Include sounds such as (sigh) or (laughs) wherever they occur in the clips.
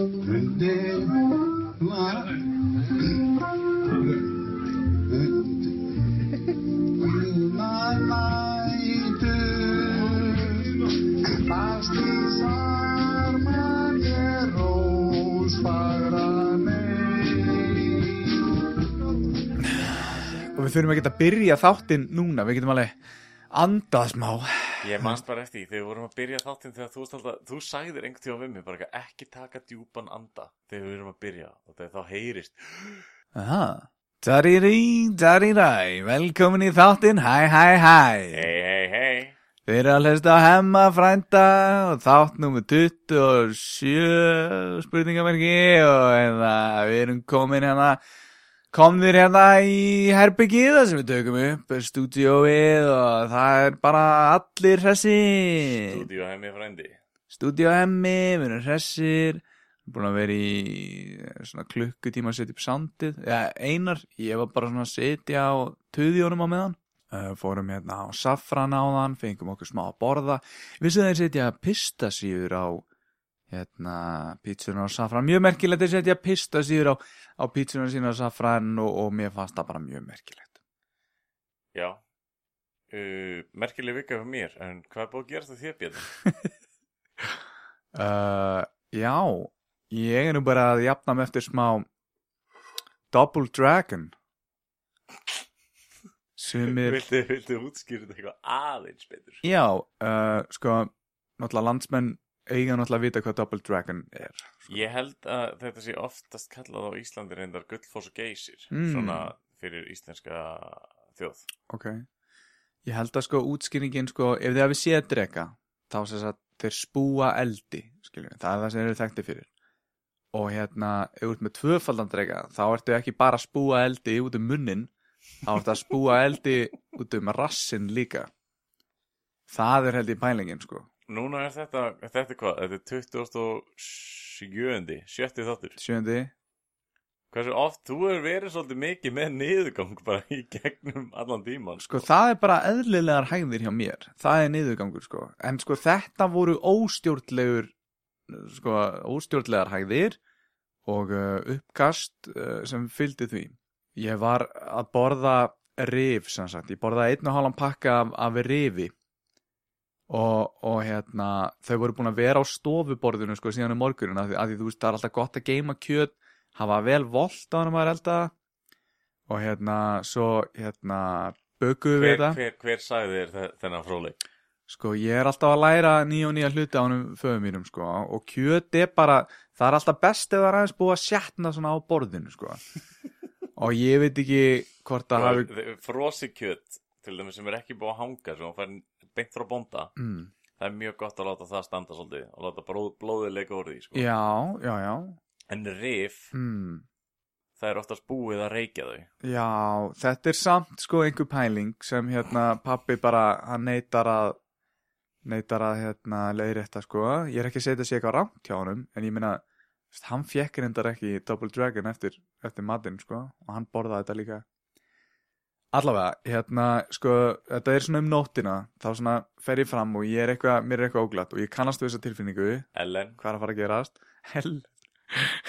og við þurfum ekki að byrja þáttinn núna, við getum alveg andað smá Ég manst bara eftir því, þegar við vorum að byrja þáttinn þegar þú, alltaf, þú sagðir einhvern tíma við mig bara ekki, taka djúpan anda þegar við erum að byrja og þegar þá heyrist Aha. Darírí, daríræ, velkomin í þáttinn, hæ, hæ, hæ. hei, hei, hei Þeir eru að hlusta á hemma frænda og þátt nummer 27 spurningamerki og eða, við erum komin hérna, komnir hérna í herbyggið þar sem við tökum upp stúdíóið og það er bara allir hressir. Stúdíu hemmi frændi Stúdíó hemmi, við erum hressir, búin að vera í svona klukkutíma að setja upp sandið, ja, einar, ég var bara svona að setja á tuðjónum á meðan. Uh, fórum hérna á safran á þann, fengum okkur smá að borða. Vissu þeir setja pistasíður á hérna pítsunar á safran. Mjög merkilegt þeir setja pistasíður á, á pítsunar sína á safran og, og mér fannst það bara mjög merkilegt. Já uh, Merkileg vika fyrir mér, en hvað er búið að gerast það þér, Björn? (laughs) Uh, já, ég er nú bara að jafna mig eftir smá Double Dragon. Sumir... Viltu, viltu útskýra þetta eitthvað aðeins betur? Já, uh, sko, náttúrulega landsmenn eiga náttúrulega að vita hvað Double Dragon er. Sko. Ég held að þetta sé oftast kallað á Íslandi reyndar Gullfoss og Geysir Mm. svona fyrir íslenska þjóð Ok. Ég held að sko útskýringin sko, ef þið hafið séð drega, þá sem sagt þeir spúa eldi, skiljum það er það sem þeir eru þekkti fyrir. Og hérna, ef þú ert með tvöfaldan drega, þá ertu ekki bara að spúa eldi út um munnin, þá ertu að spúa eldi út um rassin líka. Það er held í pælingin, sko. Núna er þetta, þetta er hvað? Þetta er 27. sjötti þáttur Sjöndi, Hversu oft, þú hefur verið svolítið mikið með niðurgang bara í gegnum allan tíman sko það er bara eðlilegar hægðir hjá mér. Það er niðurgangur, sko. En sko þetta voru óstjórnlegur, sko, óstjórnlegar hægðir og uh, uppkast uh, sem fylgdi því. Ég var að borða rif, sem sagt. Ég borðaði einn og hálfan pakka af, af rifi og, og hérna, þau voru búin að vera á stofuborðinu, sko, síðan um morgunin því, af því þú veist, það er alltaf gott að geima kjöt, hafa vel volt á hann maður elda og hérna, svo, hérna, bökuðu við þetta. hver, hver sagði þér þe- þennan fróleik? Sko, ég er alltaf að læra nýja og nýja hluti á hann föðum mínum, sko, og kjöt er bara, það er alltaf best ef það er aðeins búið að sjatna svona á borðinu, sko. (laughs) og ég veit ekki hvort það hafi, Frosi kjöt, til dæmis sem er ekki búið að hanga fær beint frá bónda. Mm, það er mjög gott að láta það standa svolítið og láta blóð, blóðið leika úr því sko. já, já, já, en rif, mm, það er oftast búið að reykja þau. Já, þetta er samt, sko, einhver pæling sem, hérna, pappi bara, hann neytar að, neytar að, hérna, leiðrétta, sko, ég er ekki að setja sig eitthvað rámt hjá honum, en ég veist, hann fekk reyndar ekki Double Dragon eftir, eftir matinn, sko, og hann borðaði þetta líka. Allavega, hérna, sko, þetta er svona um nóttina, þá svona fer ég fram og ég er eitthvað, mér er eitthvað óglatt og ég kannast við þessa tilfinningu, Ellen, hvað er að fara að gerast? Hell.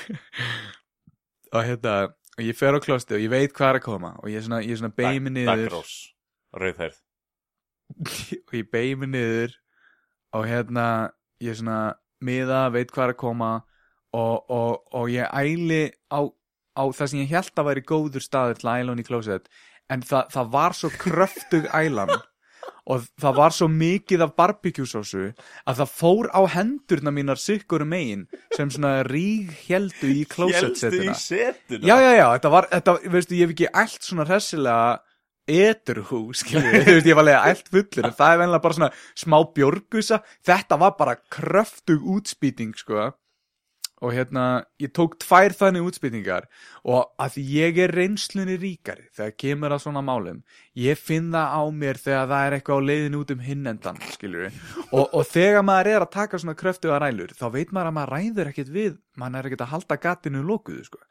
(laughs) og hérna, og ég fer á klosti og ég veit hvað er að koma og ég er svona, ég er svona beig mig niður Dagrós Rauðherð (laughs) og ég beig mig niður og hérna, ég er svona miða, veit hvað er að koma og, og, og ég æli á, á það sem ég held að væri góður staður til að æla hún í klósett en það, það var svo kröftug ælan og það var svo mikið af barbecue-sósu að það fór á hendurna mínar sikkur megin sem svona ríg heldu í Hélstu klósettsetina í setuna. Já, já, já, þetta var, þetta, veistu, ég hef ekki allt svona hressilega eturhú, skilur (laughs) þú veist, ég var alveg allt fullur, en það er venlega bara svona smá björgusa, þetta var bara kröftug útspýting, sko og hérna, ég tók tvær þannig útspýtingar og að ég er reynslunni ríkari þegar kemur að svona málum ég finn það á mér þegar það er eitthvað á leiðin út um hinnendan, og, og þegar maður er að taka svona kröftuga rælur þá veit maður að maður ræður ekkert við maður er ekkert að halda gatinu lokuðu sko.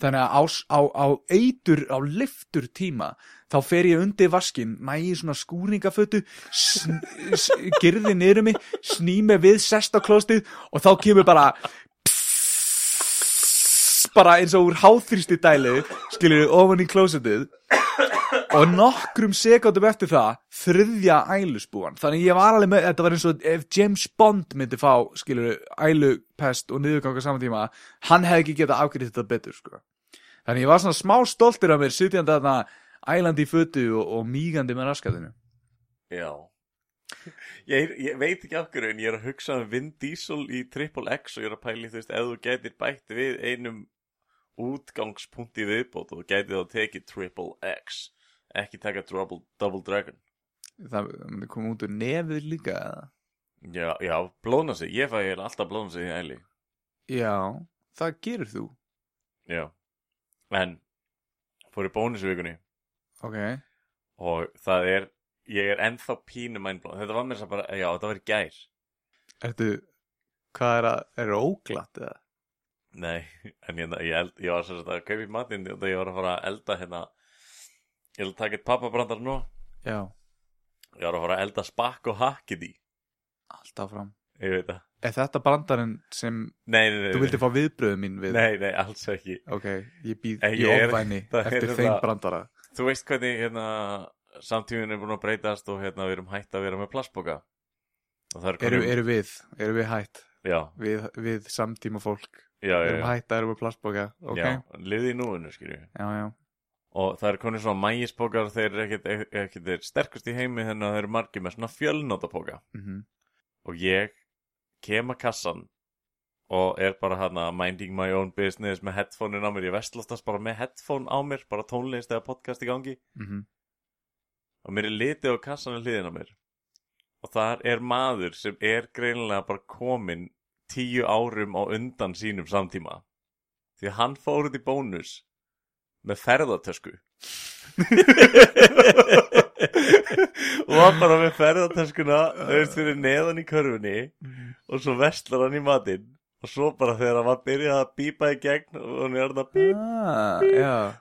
þannig að á, á, á eitur á liftur tíma þá fer ég undir vaskin nægi svona skúringafötu girði niður mig sný mig við sesta klóstið og þá kemur bara bara eins og úr háþrýsti dælu skilur ofan í klósetið og nokkrum sekundum eftir það þriðja ælusbúan. Þannig ég var alveg með, þetta var eins og ef James Bond myndi fá, skilur ælupest og niðurganga saman tíma hann hefði ekki getað afgriðt þetta betur sko. þannig ég var svona smá stoltur af mér sitjandi þarna ælandi í fötu og, og mígandi með raskatinu. Já. Ég, ég veit ekki af hverju en ég er að hugsa um Vin Diesel í Triple X og ég er að pæli þú veist ef þú getur bætt við einum útgangspunkti viðbót og getur þá tekið Triple X ekki taka Double, double Dragon. Það koma út úr nefið líka eða? Já, já, blóna sig, ég fæ eiginlega alltaf blóna sig í æli já, það gerir þú. Já. En fór í bónusvikunni. Ok, og það er ég er ennþá pínu mændblóð þetta var mér svo bara, já þetta var í gær. Ertu hvað er að, er það óglatt eða? Nei, en ég, ég, eld, ég var svo að kaupa í matinn og ég var að fara að elda hérna ég vil taka eitt pappabrandar nú. Já, ég var að fara að elda spakk og hakkið í allt áfram. Ég veit það. Er þetta brandarinn sem Nei, nei, nei, þú vildi fá viðbröðu mín við? nei, nei, alls ekki. Ok, ég býð í er- (laughs) er eftir það- þeim brandara. Þú veist hvernig hérna samtíðin er búin að breytast og hérna við erum hætt að vera með er Eru, eru við, eru við hætt? Já, Við, við samtíma fólk. Já, já, Erum já, hætt að eru með plastboka. Ok, já já, liði í núinu, skilju. Og það er konið svona mægispokar þeir eru ekkit þeir sterkust í heimi þannig að þeir eru margir með svona fjölnótapoka Mhm. og ég kem að kassan og er bara hana minding my own business með headphone-in á mér. Ég vestlastast bara með headphone á mér bara tónlist eða podcast í gangi. Mhm. og mér er litið á kassan hliðin á mér. Og þar er maður sem er greinilega bara kominn tíu árum á undan sínum samtíma. Því að hann fór út í bónus með ferðartösku og var bara með ferðartöskuna veist fyrir neðan í körfunni og svo vestlar hann í matinn. Og svo bara þegar hann var byrjað að bípa í gegn og hann er að bíp Ah,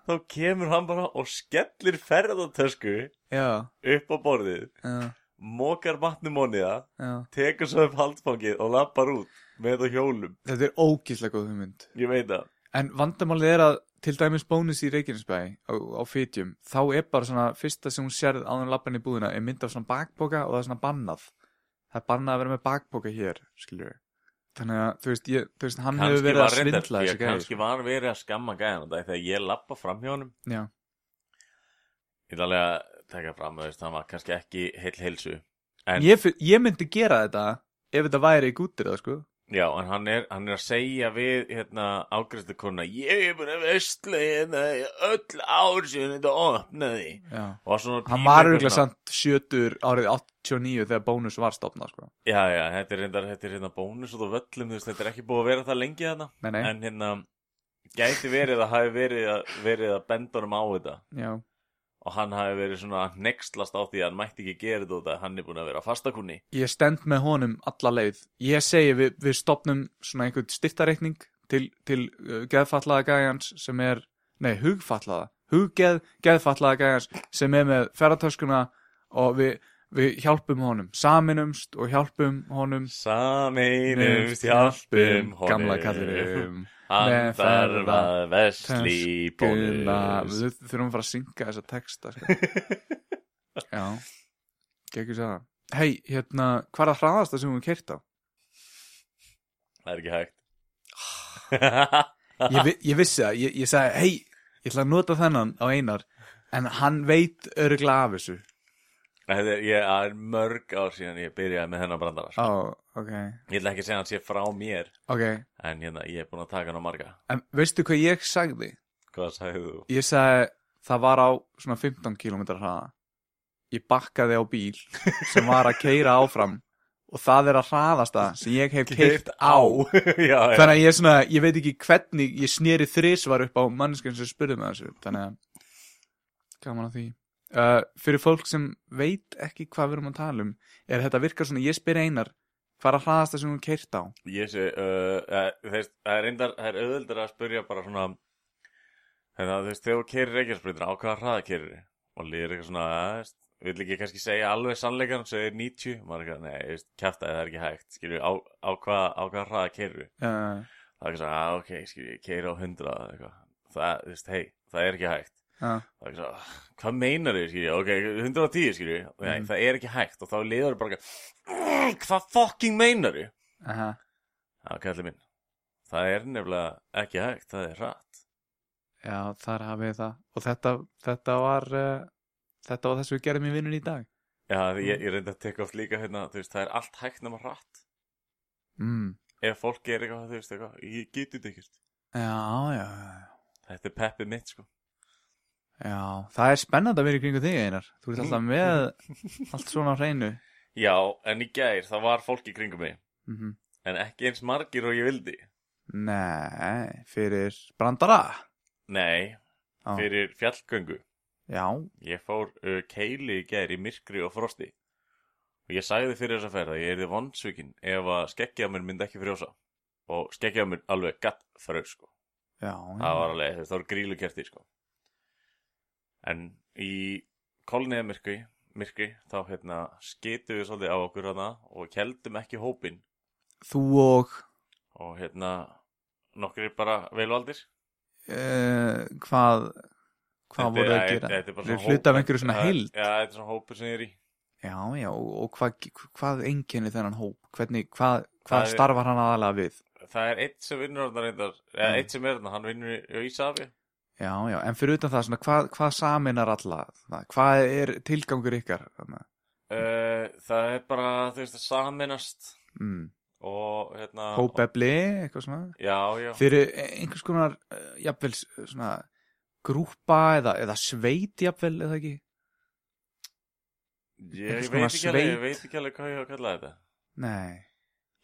þá kemur hann bara og skellir ferðartösku já, upp á borðið já, mokar það já. tekur svo upp halsfangið og lappar út með það hjólum Þetta er ógíslega góð hugmynd. ég veit það En vandamálið er að til dæmis bónus í Reykjanesbæ á, á fitjum, þá er bara svona fyrsta sem hún sérð áður en lappan í búðina er mynd af svona bakboka og það er svona bannað. Það er bannað að vera með bakboka hér, skiljur. Þannig að, þú veist, ég, þú veist, hann hefur verið að svindla þessu gæði. kannski var verið að skamma gæðan þegar ég lappa fram hjá Já, ég ætla að taka fram veist, hann var kannski ekki heil heilsu en, ég, ég myndi gera þetta ef þetta væri í gútir það, sko. Já, en hann er, hann er að segja við hérna ágræstukonna ég er að vestla hérna í öll ár síðan þetta opnaði. Já. og svona Hann var örgulega samt sjötur árið 89 þegar bónus var stopnað, sko. já, já, þetta er reyndar, þetta er hérna bónus og þú völlum, veist, þetta er ekki búið að vera það lengi þarna. Nei, nei, en hérna gæti verið að hafi verið að, verið að benda honum á þetta. Já, og hann hafi verið svona nextlast á því að hann mætti ekki gera þetta að hann er búin að vera fastakunni. Ég stend með honum alla leið. Ég segi við, við stopnum svona einhvern styrtareikning til, til uh, geðfallaða gæjans sem er nei, hugfallaða huggeð, geðfallaða gæjans sem er með ferratöskuna og við, við hjálpum honum. Saminumst og hjálpum honum. Sameinumst hjálpum honum. gamla kallinum Hann þarf að vesli í bónus við þurfum að fara að synga þessa texta sko. (laughs) já. Geggjur sér það hei, hérna, hvað er að hraðast það sem við keirt á? Það er ekki hægt. (sighs) Ég, ég vissi það, ég, ég sagði hei, ég ætla að nota þennan á einar en hann veit örgla af þessu Þetta er, ég, það er mörg ár síðan ég byrjaði með þennan brandara sko. ó, ok, Ég ætla ekki að segja hann sé frá mér ok. En hérna, ég er búin að taka hann á marga. En veistu hvað ég sagði? Hvað sagði þú? ég sagði, það var á svona 15 km hraða. Ég bakkaði á bíl sem var að keira áfram og það er að hraðasta sem ég hef keirt á. (laughs) Já, já. Þannig að ég svona, ég veit ekki hvernig ég sneri þrisvar upp á mannskjörn sem spurði með þessu. Þannig að gaman að því uh, fyrir fólk sem veit ekki hvað við erum að tala um er þetta virkar svona, ég spyr einar hvað er að hraðast það sem hún keirt á? Ég sé, uh, uh, þeir, það er reyndar, það er auðvöldur að spyrja bara svona Þegar þú veist, þegar þú keirir reykjarspreytina, á hvaða hraða keirir Og líður eitthvað svona, að, veist, vill ekki kannski segja alveg sannleikan, segir 90 Maður er ekki, nei, veist, kjafta það er ekki hægt. Skilju, á, á hvaða á hvaða hraða keirir uh, það er ekki svo, að ok, skilji, ég keiri á 100 eða eitthvað, það, þú veist, hei, það er ekki hægt Það er ekki svo, "Ah, hvað meinar þau, skilji, ok, 110, skilji, Mhm. það er ekki hægt og þá liður þau bara, ekki, "Mm, hvað fucking meinar þau? aha Já, kallið minn, það er nefnilega ekki hægt, það er rætt. Já, þar hafið þið það og þetta, þetta var uh, þetta var þess að við gerum í vinnun í dag Já, ég, ég reyndi að teka oft líka hérna, þú veist, það er allt hægt nema rætt. mm. Ef fólk er eitthvað, þú veist, eitthvað, ég geti þetta ekkert. Já, já, já Þetta er peppið mitt, sko. Já, það er spennandi að vera í kringu þig einar Þú ert alltaf með (laughs) allt svona á hreinu Já, en í gær, það var fólk í kringum mig, mm en ekki eins margir og ég vildi. Nei, fyrir brandara Nei, Já, fyrir fjallgöngu. já, Ég fór uh, keili í gær í myrkri og frosti. Og ég sagði fyrir þessa ferð að ég erði vondsvíkin ef að skeggja mér myndi ekki frjósa. Og skeggja mér alveg gatt fröð, sko. já, Það var alveg, það voru grílukerti, sko. En í kolniða myrkri, myrkri, þá hérna skitu við svolítið á okkur hana og keldum ekki hópin. Þú og Og hérna, nokkrir bara velvaldir. uh, hvað hvað voru að gera? Hluta af einhverju svona heild Já, þetta er svona hópur sem ég er í. Já, já, og, hvað, hvað einkenni þennan hóp? Hvernig, hvað, hvað er- starfar hann aðalega við? Það er eitt sem vinnur þarna reyndar, eða eitt sem er þarna, hann vinnur í Ísafi. Já, já, en fyrir utan það, svona, hvað, hvað saminar alla? Hvað er tilgangur ykkar? Uh, það er bara, þú veist, að saminast Mm. og hérna... Hópefli, eitthvað svona? Já, já. Fyrir einhvers konar, uh, jafnvel, svona, grúpa eða, eða sveit, jafnvel, eða ekki? Ég, veit ekki alveg, ég veit ekki alveg hvað ég á að kalla þetta. Nei.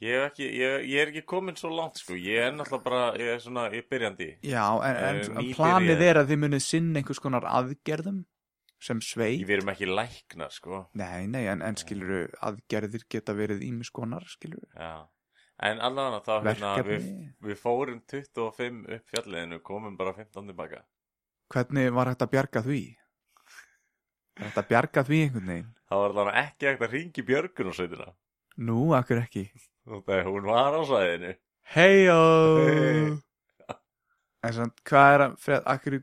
Ég, hef ekki, ég, ég er ekki komin svo langt, sko. Ég er náttúrulega bara, ég er svona, ég er byrjandi. Já, en, en, Eh, nýbyrjaðir. planið er að þið munið sinna einhvers konar aðgerðum sem sveit? Ég verum ekki læknar, sko. Nei, nei, en, en skiluru, aðgerðir geta verið ímis konar, skiluru, Já. En allavega þá, hérna, við, við fórum 25 upp fjalliðinu, komum bara 15 tilbaka. Hvernig var að bjarga því? Er hægt að bjarga því einhvern veginn? Það var allavega ekki hægt að ringi björgun og sveitina. Nú, akkur ekki. Þegar hún var á svæðinu. Heyo! Hey. En samt, hvað er að, fyrir, akkur,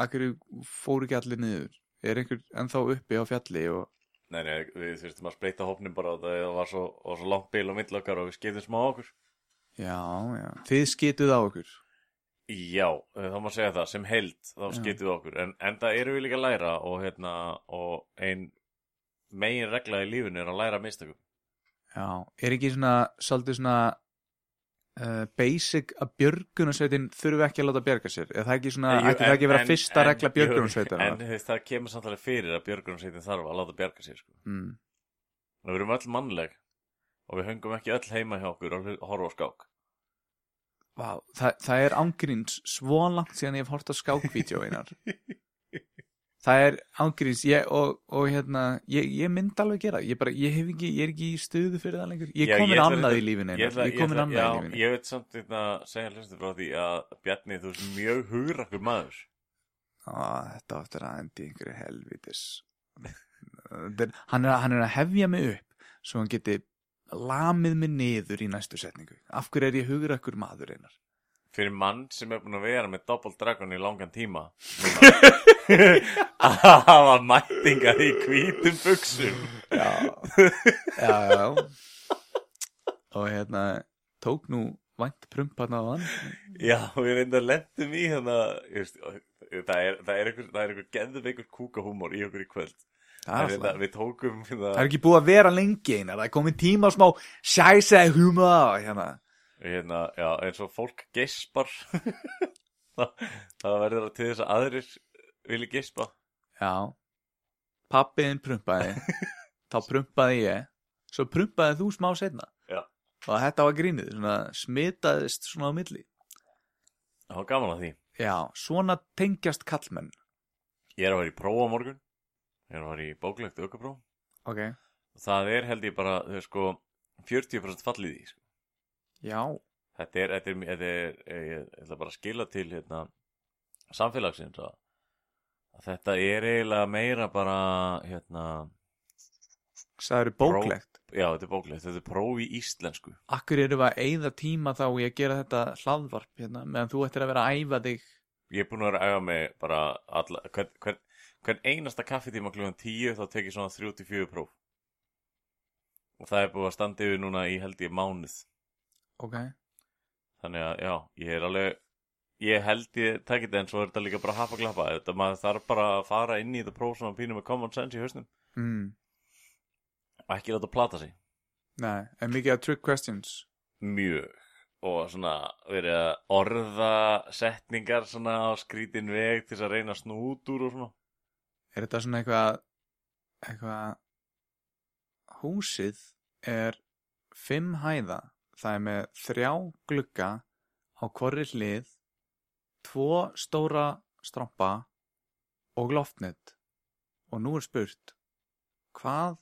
akkur fóru ekki allir niður? Er einhver ennþá uppi á fjalli og, Nei, nei, við þurftum að spreita hópnum bara og það var svo, var svo langt bil og millokkar og við skiptum smá á okkur. já, já, þið skituð á okkur. Já, eh, það má segja það, sem held þá við okkur. En, en það eru við líka að læra og, hérna, og ein megin regla í lífinu er að læra af mistökum. Já, er ekki svona, svolítið svona uh, basic að björgunarsveitin þurfi ekki að láta bjarga sér? Er það ekki svona, Jú, ætti það ekki að vera en- fyrsta en- regla jú, björgunarsveitina? En veist, það kemur samt alveg fyrir að björgunarsveitin þarf að láta bjarga sér, sko. Mm. Við erum öll mannleg og við höngum ekki öll heima hjá okkur og horfa á skák. Vá, það, það er ángríns svo langt síðan ég hef hort á skákvídeó einar. (laughs) það er ángríns ég, og, og hérna, ég, ég myndi alveg gera, ég, bara, ég, ekki, ég er ekki í stuðu fyrir það lengur. Ég er komin annað í lífinu Ég er komin annað í lífinu. Ég veit samt að segja hlustu frá því að Bjarni, þú veist, mjög hugrakkur maður. Á, þetta áttur að endi einhverju helvitis. Er- hann, er, hann er að hefja mig upp svo hann geti lamið mig niður í næstu setningu. Af hverju er ég hugrakkur maður einar? Fyrir mann sem er búin að vera með Double Dragon í langan tíma núna, (laughs) að hafa mættingar í hvítum buksum. Já, já, já. Og hérna, tók nú vænt prumparna á hann. Já, við reynda lendum í hérna, veist, það er, það er einhver, það er einhver kúkahúmor í okkur í kvöld. Það er, við tókum hérna, það er ekki búið að vera lengi einar. Það er komið tíma smá sjæsa humor hérna. hérna, já, eins og fólk geispar. (laughs) það, það verður til þess að aðrir vilja geispa. Já. Pappiðin prumpaði. (laughs) Þá prumpaði ég. Svo prumpaði þú smá setna. Já. Og þetta var grínið. Svona smitaðist svona á milli. Það var gaman að því. Já, svona tengjast kallmenn. Ég er að vera í próf á morgun. Ég er að vera í bóklegt aukapróf. Ok. Það er held ég bara, þau sko, 40% fallið í, sko. Já. Þetta er, þetta er, þetta er, ég, ég ætla bara að skila til, hérna, samfélagsins að þetta er eiginlega meira bara, hérna, Það eru bóklegt? Já, þetta er bóklegt, þetta er próf í íslensku. Akkur eru að eyða tíma þá í að gera þetta hlaðvarp hérna meðan þú ættir að vera að æfa þig? Ég er búin að vera að æfa mig bara alla, hvern, hvern, hvern einasta kaffitíma klukkan 10 þá tek ég svona 34 próf. Og það er búið að standa yfir núna í held ég mánuð. Ok. Þannig að já, ég er alveg ég held ég tekið þetta en svo er þetta líka bara hafa glappa þetta maður þarf bara að fara inn í þetta próf svona pínu með common sense í hausnum. Mm. og ekki láta plata sig. Nei, en mikið að trick questions? Mjög. Og svona verið að orða setningar svona á skrítin veg til þess að reyna að snú út úr og svona. Er þetta svona eitthvað eitthvað húsið er fimm hæða. Það er með þrjá glugga á hvorri hlið tvo stóra strompa og loftnet. Og nú er spurt hvað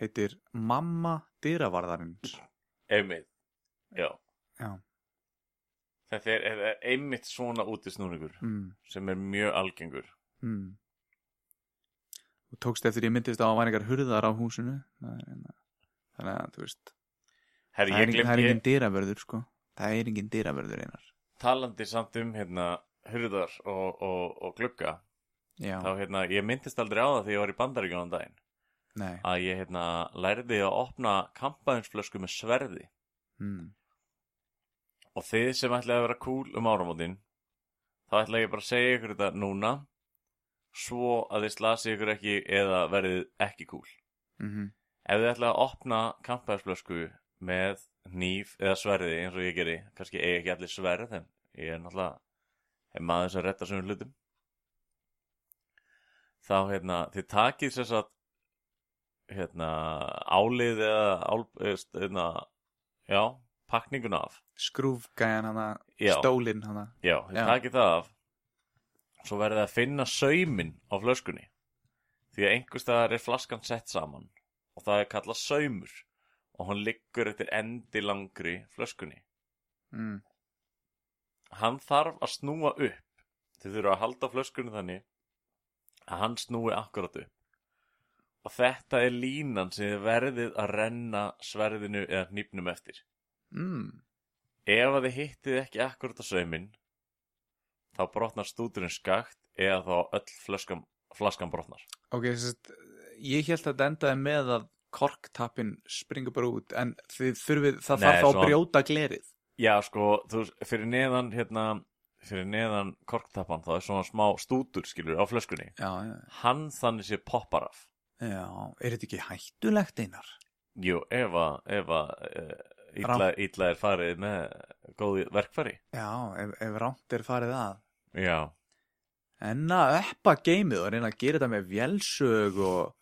heitir mamma dyravarðarins? Einmitt, já. Já, þetta er, er, er einmitt svona útisnúningur mm, sem er mjög algengur. Mm. og tókst eftir ég myndist á að væri einhver hurðar á húsinu. Hérna- þannig að þú veist Herri, það er, engin, það er glemdi engin dyravörður sko. Það er engin dyravörður einar talandi samt um hérna hurðar og, og, og glugga já, þá hérna, ég myndist aldrei á það þegar ég var í bandaríkjónan daginn. Nei. Að ég hérna lærði að opna kampaðinsflösku með sverði. Mm. og þið sem ætlaði að vera cool um áramótin þá ætla ég bara að segja ykkur þetta núna svo að þið slasi ykkur ekki eða verðið ekki cool. Mm ef þið ætlaði að opna kampaðinsflösku með hníf eða sverði eins og ég geri. Kannski eigi ekki allir sverð en ég er náttúrulega hef maður sem retta sem hlutum. Þá hérna þið takið sér satt hérna álið eða ál, hérna, já, pakninguna af. Skrúfgæjan hana, Já. stólinn hana. Já, þið Já. takið það af. Svo verðið að finna saumin á flöskunni. Því að einhvers staðar er flaskan sett saman og það er kallað saumur og hann liggur eftir endi langri flöskunni. Mm. hann þarf að snúa upp. Þið þurfa að halda flöskunni þannig að hann snúi akkurat upp. Og þetta er línan sem þið verðið að renna sverðinu eða hnípnum eftir. Mm. ef að þið hittið ekki akkurat á sauminn þá brotnar stúturinn skakt eða þá öll flaskan brotnar. Ok, ég held að þetta endaði með að korktappin springur bara út en þurfið, það Nei, þarf þá að svo- brjóta glerið. Já sko, þú veist, fyrir neðan hérna, fyrir neðan korktappan þá er svona smá stútur skilur á flöskunni. Já, já, hann þannig sé poppar af. Já, er þetta ekki hættulegt einar? Jú, ef að, ef að uh, illa, illa er farið með góði verkfæri. já, ef, ef rámt er farið að. Já, en að eppa geimið og reyna að gera þetta með vélsög og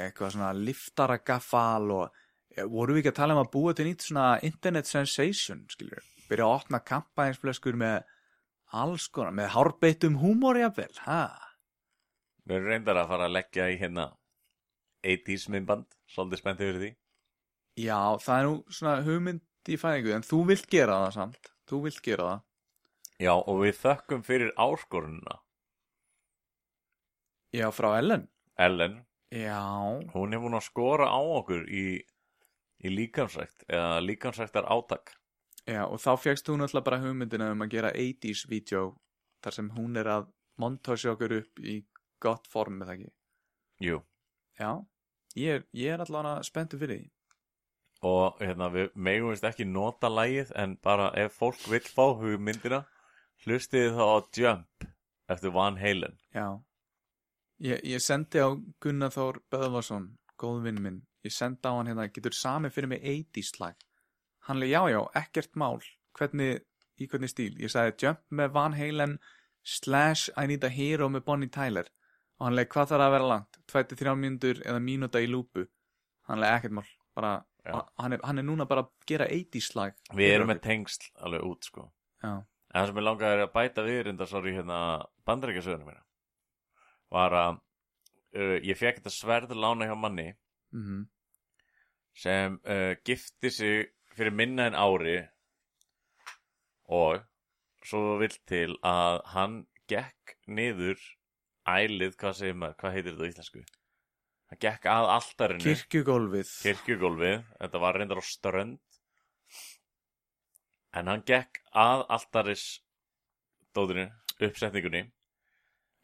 eitthvað svona liftaragafal og eh, voru við ekki að tala um að búa til nýtt svona internet sensation, skilur byrja að opna kampaðinsflöskur með alls konar, með hárbeittum húmor jafnvel, ha? við erum reyndar að fara að leggja í hérna 80s myndband, svolítið spenntið fyrir því. Já, það er nú svona hugmynd í fæðingu en þú vilt gera það samt þú vilt gera það Já, og við þökkum fyrir áskorununa. Já, frá Ellen Ellen, Já, hún er búin að skora á okkur í, í líkansrækt, eða líkansræktar átak. já, og þá fegst þú náttúrulega bara hugmyndina um að gera 80s vídeo þar sem hún er að montage okkur upp í gott form með það ekki? Jú, Já, ég er, ég er allavega spenntu fyrir því. Og hérna, við megum vist ekki nota lægið, en bara ef fólk vill fá hugmyndina, hlustið þá á Jump eftir Van Halen. Já Ég, ég sendi á Gunnar Þór Böðvarsson, góð vinn minn. Ég sendi á hann hérna, getur sami fyrir mig 80s slag hann leið, já já, ekkert mál. Hvernig, í hvernig stíl? Ég sagði Jump með Van Halen slash I Need a Hero með Bonnie Tyler. Og hann leið, hvað þarf að vera langt? 23 mínútur eða mínúta í lúpu? Hann leið, ekkert mál. Bara, hann, er, hann er núna bara að gera 80s slag Við erum með tengsl alveg út, sko. já, En það sem ég langaði er að bæta við reynda, sorry, hérna, bandarækjasöðunum mína, var að uh, ég fekk þetta sverð lána hjá manni mhm sem uh, gifti sig fyrir minna en ári og svo vill til að hann gekk niður ælið, hvað segir maður, hvað heitir þetta á íslensku? hann gekk að altarinu kirkjugólfið kirkjugólfið, þetta var reyndar á strönd en hann gekk að altaris dóðinu, uppsetningunni.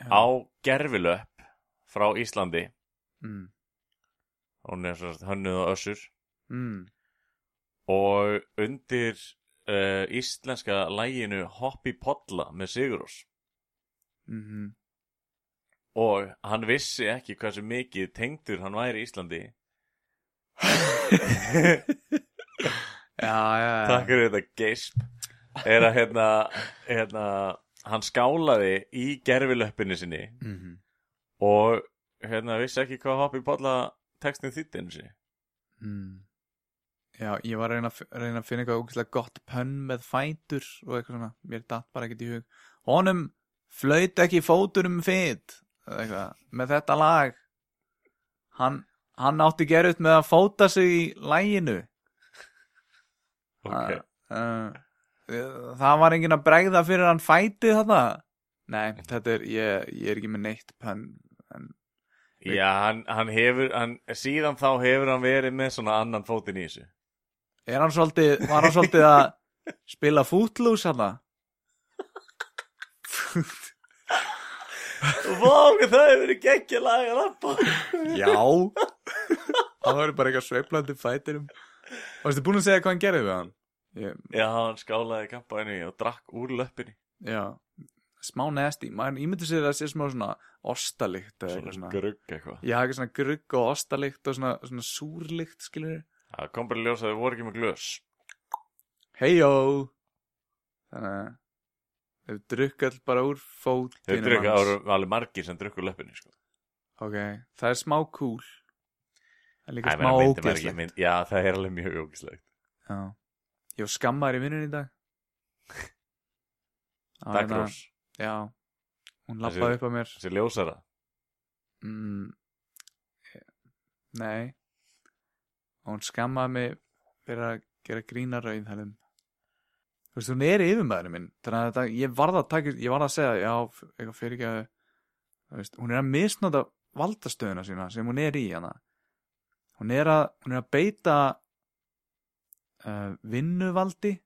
Á gerfilöpp frá Íslandi. Mm. hún er svo hönnuð og össur. Mm. og undir uh, íslenska læginu Hoppi Podla með Sigurós Mm og hann vissi ekki hversu mikið tengdur hann væri í Íslandi. (laughs) Já, já, já. Takk fyrir þetta geisp. Er að hérna, hérna hann skálaði í gerfilöppinu sinni Mhm. og hérna vissi ekki hvað Hoppi Podla textin þýtti einu sinni. Mm. já, ég var að reyna, reyna að finna eitthvað ógeðslega gott pönn með fætur og eitthvað svona, mér datt bara ekkert í hug. Honum flaut ekki fótur um fit. Eða eitthvað, með þetta lag. Hann, hann átti gerut með að fóta sig í læginu Ok, uh, það var enginn að bregða fyrir hann fæti þetta nei, þetta er, ég, ég er ekki með neitt pönn en, já, hann, hann hefur hann, síðan þá hefur hann verið með svona annan fótinn í þessu. Er hann svolítið, var hann svolítið að spila footloose hann Vá, það hefur verið geggja lag að rappa Já. Það var bara eitthvað sveiflandi fætirum Og veistu búin að segja hvað hann gerði við hann? Ég, Já, hann skálaði kampaðinu og drakk úr löppinni. Já Smá nesti, maður ímyndir sér að það sé smá svona ostalikt Svona svona. grugg eitthvað. Já, eitthvað svona grugg og ostalikt og svona, svona súrlikt, skilur við Það kom bara í ljós að þau voru ekki með glös. Hejó Þannig að Þau drukka all bara úr Þau fótinu drukka, það voru alveg margir sem drukku löppinni sko. Ok, það er smá cool. Það er líka Æ, smá mynd- Já, það er alveg mjög ógislegt Já Ég var skammaður í vinnunni í dag. Það var Takk hérna- Rós, Já Hún lappaði upp á mér. þessi ljósara. Mm, Nei. Og hún skammaði mig fyrir að gera grína rauðhælum Þú veist, hún er yfirmaðurinn minn Þannig að þetta, ég varð að taka Ég varð að segja, já, eitthvað fyrir ekki að veist, Hún er að misnota valdastöðuna sína sem hún er í hana. Hún er að, hún er að beita uh, vinnuvaldi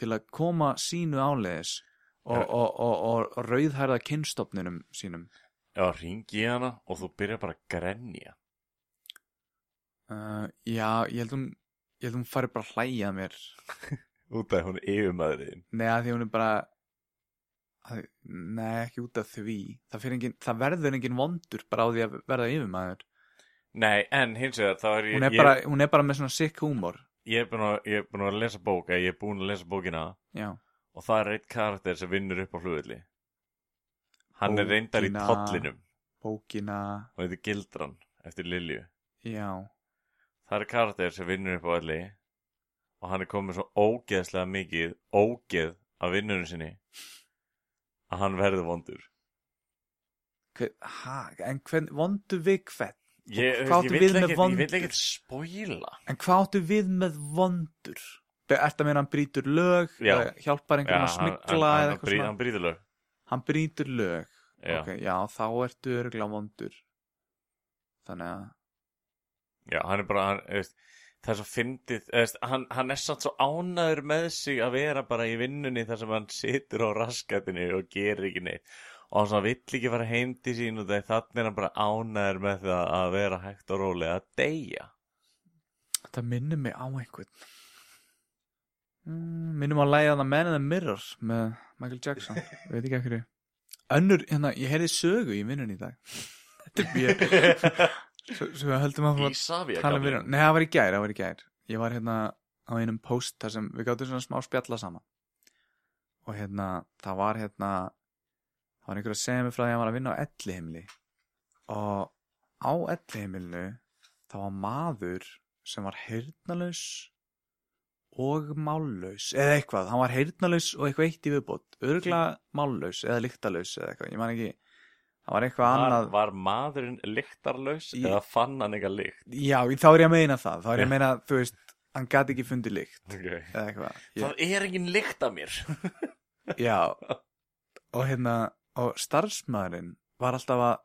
til að koma sínu áleiðis og, og, og, og, rauðhærða kynstofninum sínum. Já, ringi í hana og þú byrjar bara að grenja. Uh, já, ég held hún ég held hún fari bara að hlæja mér. (laughs) Út af hún yfirmaðurinn. Nei, að því hún er bara að, Nei, ekki út af því. Það, engin, það verður engin vondur bara á því að verða yfirmaður. Nei, en hins vegar þá er ég hún er, ég, bara, hún er bara með svona sick húmor ég, er búin að, ég er búin að lesa bóka Ég er búin að lesa bókina. Já, Og það er eitt karakter sem vinnur upp á flugulli Hann er reyndar í Bókina. tollinum. bókina Og heitir Gildran eftir Lilju. Já, Það er karakter sem vinnur upp á öllu Og hann er komið svo ógeðslega mikið Ógeð af vinnunum sinni Að hann verður vondur. Hver, ha, en hvern, vondu við hvern Ég, Hvað áttu við með ekkert- ég vondur? vil ekkert spóila En hvað áttu við með vondur? Að meina hann brýtur lög hjálpar einhverjum að smikla eða eitthvað svona? Hann brýður lög. Hann brýtur lög. Já, Ok, já, þá ertu örgulega vondur. Þannig að já hann er bara hann, veist, Það er svo fyndið veist, hann, hann er samt svo ánæður með sig Að vera bara í vinnunni Þar sem hann situr á raskatinu Og gerir ekki neitt Og hann vill ekki fara heim til sín Og þannig er hann bara ánæður með það Að vera hægt og rólega að deyja. Þetta minnir mig á einhvern. Mm, Minnir mig á að Man in the Mirror með Michael Jackson. Ég veit ekki ekkur Önnur, hérna, ég heyrði sögu í vinnunni í dag. Þetta er mjög Svo, höldum að tala um vinnunni Nei, það var í gær, það var í gær. Ég var hérna á einum post þar sem við gáttum svona smá spjalla saman. Og hérna, það var hérna það var einhver að segja mig frá því að hann var að vinna á Ellihimli og á Ellihimilinu það var maður sem var heyrnalaus og mállaus eða eitthvað, hann var heyrnalaus og eitthvað eitt í viðbót, örgulega mállaus eða lyktalaus eða eitthvað, ég man ekki. Það var eitthvað var, annað. var maðurinn lyktarlaus Í- Eða fann hann eitthvað lykt? Já, þá er ég að meina það, þá er ég að meina þú veist, hann gæti ekki fundið lykt okay. eða eitthvað, ég, Það er engin lykt af mér. Já. (laughs) Og hérna, og starfsmaðurinn var alltaf að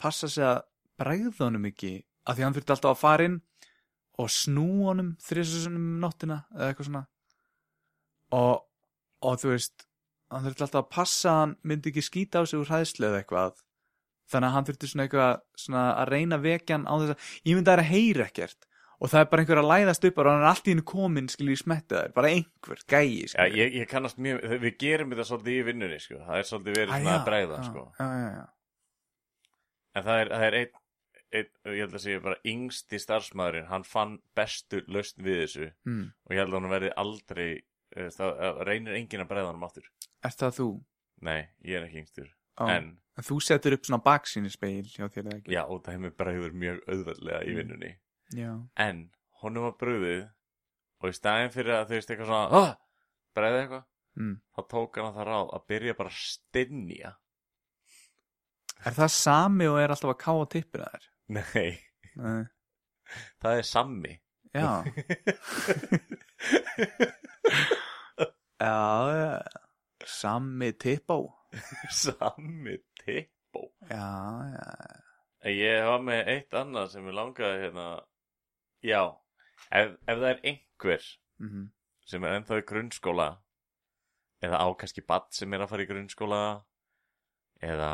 passa sig að bregða honum ekki að því hann þurfti alltaf að fara inn og snú honum þrisunum nóttina eða eitthvað svona. Og, og þú veist hann þurfti alltaf að passa hann myndi ekki skýta á sig úr hræðslu eða eitthvað. Þannig að hann þurfti svona eitthvað svona að reyna að vekja hann á þess að ég myndi að það er að heyra ekkert og það er bara einhver að læðast upp og hann er allt í hennu komin skilur í smettið þær, bara einhver gæi skilur ég, ég kannast mjög, við gerum þetta svolítið í vinnunni, sko. Það er svolítið verið svona að bregða, sko. En það er, það er einn, ein, ég held að segja bara yngsti starfsmæðurinn, hann fann bestu lausn við þessu Mm. og ég held að hann verði aldrei, eh, það reynir enginn að bregða hann aftur. Er það þú? Nei, ég er ekki yngstur. En, En þú setur upp svona baksýni speil hjá þér eða ekki? já, og það hefur bregður mjög auðveldlega í Mm. vinnunni. Já. En, honum var brugðið og í staðin fyrir að þú veist eitthvað svona, ah, bregði eitthvað, Mm. þá tók hann það ráð að byrja bara að stinja. Er það sami og er alltaf að tippir að þér? Nei, Nei. það er sammi. Já. já. Sami tippá. (laughs) Sammi tippó Já, já. Ég var með eitt annað sem ég langaði hérna Já Ef, ef það er einhver Mm sem er ennþá í grunnskóla eða á kannski badd sem er að fara í grunnskóla eða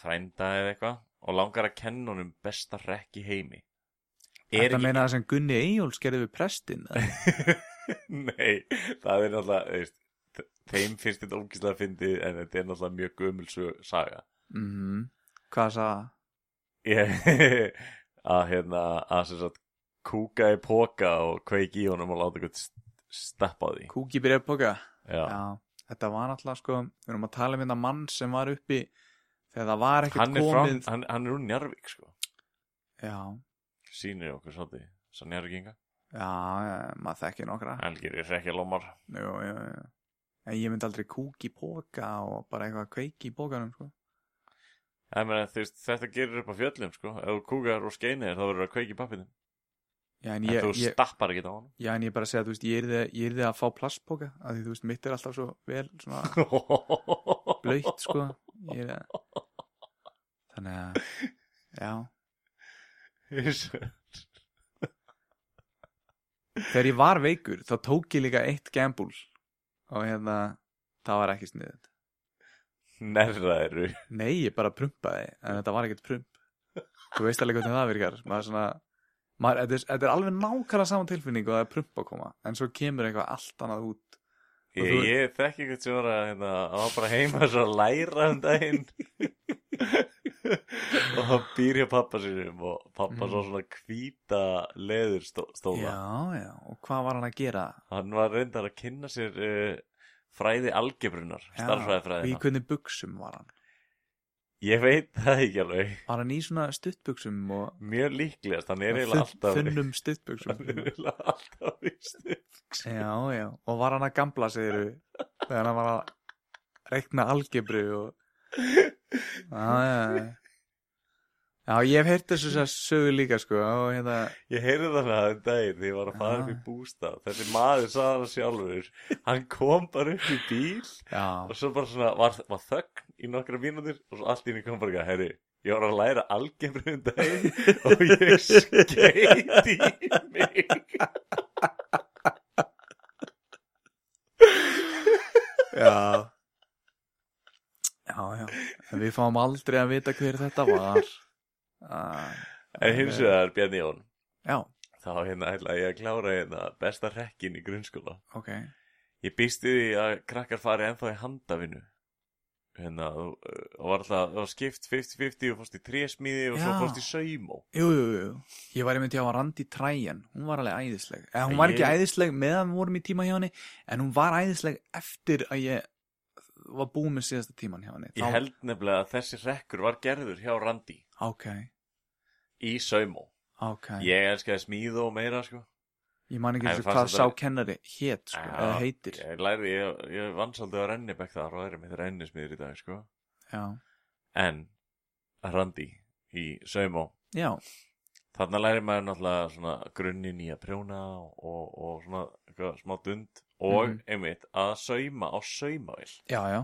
frænda eða eitthvað og langar að kenna honum besta rekk í heimi Er Þetta ekki meina það sem Gunni Eyjóls gerði við prestin? (laughs) Nei, það er náttúrulega þeim finnst þetta ógíslega fyndið en þetta er náttúrulega mjög gömulsu saga Mhm. Hvað sagði það? ég, (laughs) að hérna að sem sagt kúka í póka og kveiki í honum og láta eitthvað steppa á því Kúki byrjaði póka? já. Þetta var náttúrulega sko, við erum að tala um þetta mann sem var uppi þegar það var ekkert hann er frá, komið. hann, hann er úr Njarvík sko Já, sýnir okkur svolítið, svo Njarvíkinga já, já, maður þekki nokkra. Helgir er ekki lómar Jú, jú, jú. En ég myndi aldrei kúki í póka og bara eitthvað kveiki í pókanum, sko. Ég meina, þú veist, þetta gerir upp á fjöllum sko ef þú kúkar og skeinir þá verður það að kveiki pappinu Já, en en ég, þú ég, stappar ekki á hann já, en ég bara segja, þú veist, ég ég yrði að fá plastpóka, af því, þú veist, mitt er alltaf svo vel, svona, (laughs) blöytt, sko. Er Þannig að, já. Þegar ég var veikur, þá tók ég líka eitt gambúl og hérna, það var ekki sniðið. Nerraðiru Nei, ég bara prumpaði, en þetta var ekkert prump. Þú veist alveg hvernig það virkar. Maður er svona, maður, þetta, er, er alveg nákvæmlega sama tilfinning og það er prump að koma, en svo kemur eitthvað allt annað út. Og Ég, þú- ég þekki eitthvað sem var að hérna, hann var bara heima svo að læra um daginn (laughs) og hann býr hjá pappa sínum og pappa svo svona hvíta leðurstóla Já, já, og hvað var hann að gera? hann var reyndar að kynna sér uh, fræði algebrunar Já, Og í hvernig buksum var hann? Ég veit það ekki alveg. Var hann í svona stuttbuksum og mjög líklegast, hann er eiginlega alltaf þunnum stuttbuksum? hann er eiginlega alltaf í stuð Já, já, og var hann að gamla segiru þegar hann var að reikna algebru og Já, já, já. Já, ég hef heyrt þessu þess að sögu líka sko og hérna, Ég heyrði þannig að um daginn því ég var að fara upp í bústað. Þessi maður sagði hann sjálfur. Hann kom bara upp í bíl já, Og svo bara svona var, var þögn í nokkra mínútur Og svo allt í henni kom bara eitthvað Herri, ég var að læra algebru um daginn (laughs) Og ég skeit í mig já. Já, já, en við fáum aldrei að vita hver þetta var. (laughs) Ah, En hins vegar Bjarni Jón Já, Þá hérna ætla ég að klára hérna besta rekkin í grunnskóla. Ok. Ég býsti því að krakkar fari ennþá í handavinu hérna, og, og var alltaf það var skipt 50-50 og fórst í trésmíði og svo Já. fórst í saumó. Jú, jú, jú, ég var einmitt hjá Randi Træjan Hún var alveg æðisleg. Eða, Hún var Ég- ekki æðisleg meðan við vorum í tíma hjá henni En hún var æðisleg eftir að ég var búið með síðasta tíman hjá henni. Ég held nefnilega að þessi rekkur var gerður hjá Randi. Ok, í saumó. Ok. Ég elskaði smíðu og meira sko Ég man ekki eins og hvað sá kennari hét sko, Já, eða heitir. Ég lærði, ég, ég vann svolítið á rennibekk þar og erum með rennismiður í dag sko. Já, En Randi í saumó. Já, Þarna læri maður náttúrulega svona grunnin í að prjóna og, og, svona eitthvað smá dund og Mhm. einmitt að sauma á saumavél já, já.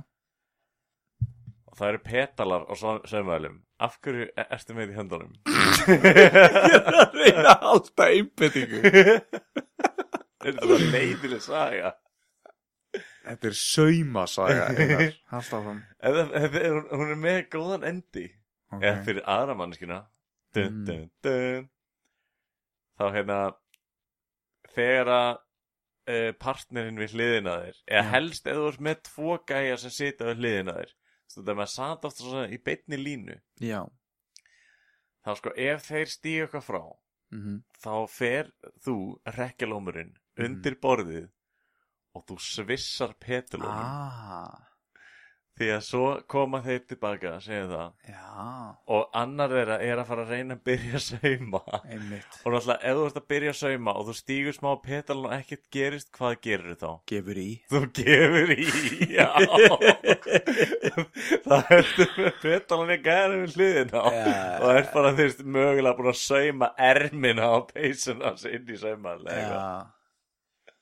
Og það eru petalar á sau- saumavélum Af hverju e- ertu með í höndunum? (laughs) Ég er að reyna að halda einbettingu Þetta er leiðileg saga Þetta er saumasaga (laughs) hún- Hún er með góðan endi Ok. Eða fyrir aðra mannskina dun, Mm. dun, dun. Þá hérna Þegar að uh, partnerinn við hliðina þér Eða helst eða þú ert með tvo gæja sem sita við hliðina þér Þetta maður satt oft svona í beinni línu Já. Þá sko ef þeir stíu eitthvað frá mm Þá fer þú rekkjalómurinn Mhm. undir borðið Og þú svissar petulómum Ah Því að svo koma þeir tilbaka, segjum það. Já. Og annar þeirra er að fara að reyna að byrja að sauma. Einmitt. Og náttúrulega ef þú ert að byrja að sauma og þú stígur smá petalun og ekkert gerist, hvað gerir þá? Gefur í. Þú gefur í, já. (laughs) Það ertu með petalun í gæðinu við hliðin á. Já. Og er bara þú veist mögulega búin að sauma ermina á peysuna inn í saumaðlega. Já.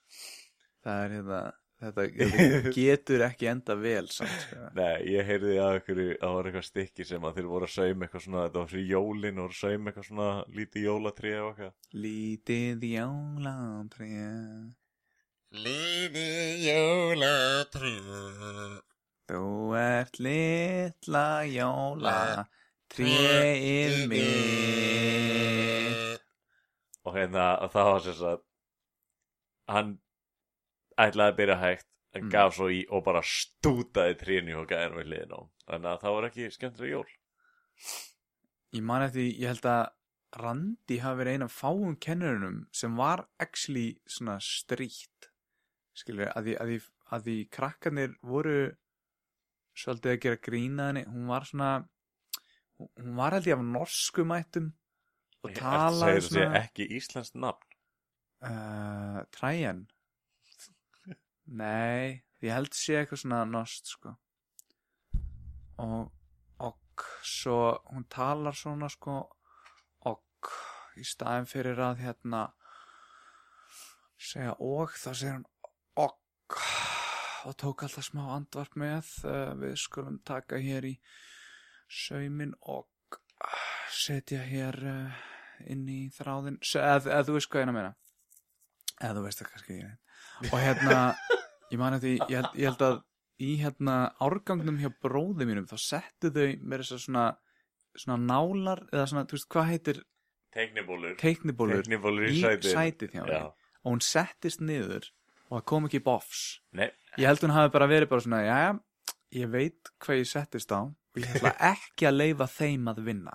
Það er hérna Þetta, þetta (laughs) getur ekki enda vel samt, sko. Nei, ég heyrði að ykkur að það var eitthvað stykki sem að þeir voru að sauma eitthvað svona, þetta var fyrir jólin og voru að sauma eitthvað svona lítið jólatrið og eitthvað. Lítið jólatré. Lítið jólatrið Þú ert litla jóla Tréið mitt og hérna og það var sem sagt hann ætlaði að byrja hægt en Mm. gaf svo í og bara stútaði trínu og gæðin við hliðin á þannig að það var ekki skemmtilega jól. Ég man eftir, ég held að Randi hafi verið eina af fáum kennurunum sem var actually svona stríkt skilur, að því, að því, að því krakkarnir voru svolítið að gera grína henni. Hún var svona hún var held ég af norskumættum og Ertu að talaði segja þetta sé svona ekki íslenskt nafn. Uh, Træjan Nei, ég held sé eitthvað svona nost sko. Og og svo hún talar svona sko og í staðin fyrir að hérna segja og þá segir hún og og tók alltaf smá andvarp með uh, við skulum taka hér í saumin og setja hér uh, inn í þráðin eða, þú veist hvað ég er að meina. Eða þú veist það kannski ekki og hérna ég man eftir, ég held, ég held að í hérna árgangnum hjá bróði mínum þá settu þau með þess að svona svona nálar eða svona, þú veist, hvað heitir? Teiknibólur. Teiknibólur teiknibólur í í sætið sætið og hún settist niður og það kom ekki bofs. Nei, ég held hún hafi bara verið bara svona já, ég veit hvað ég settist á og ég ætla ekki að leifa þeim að vinna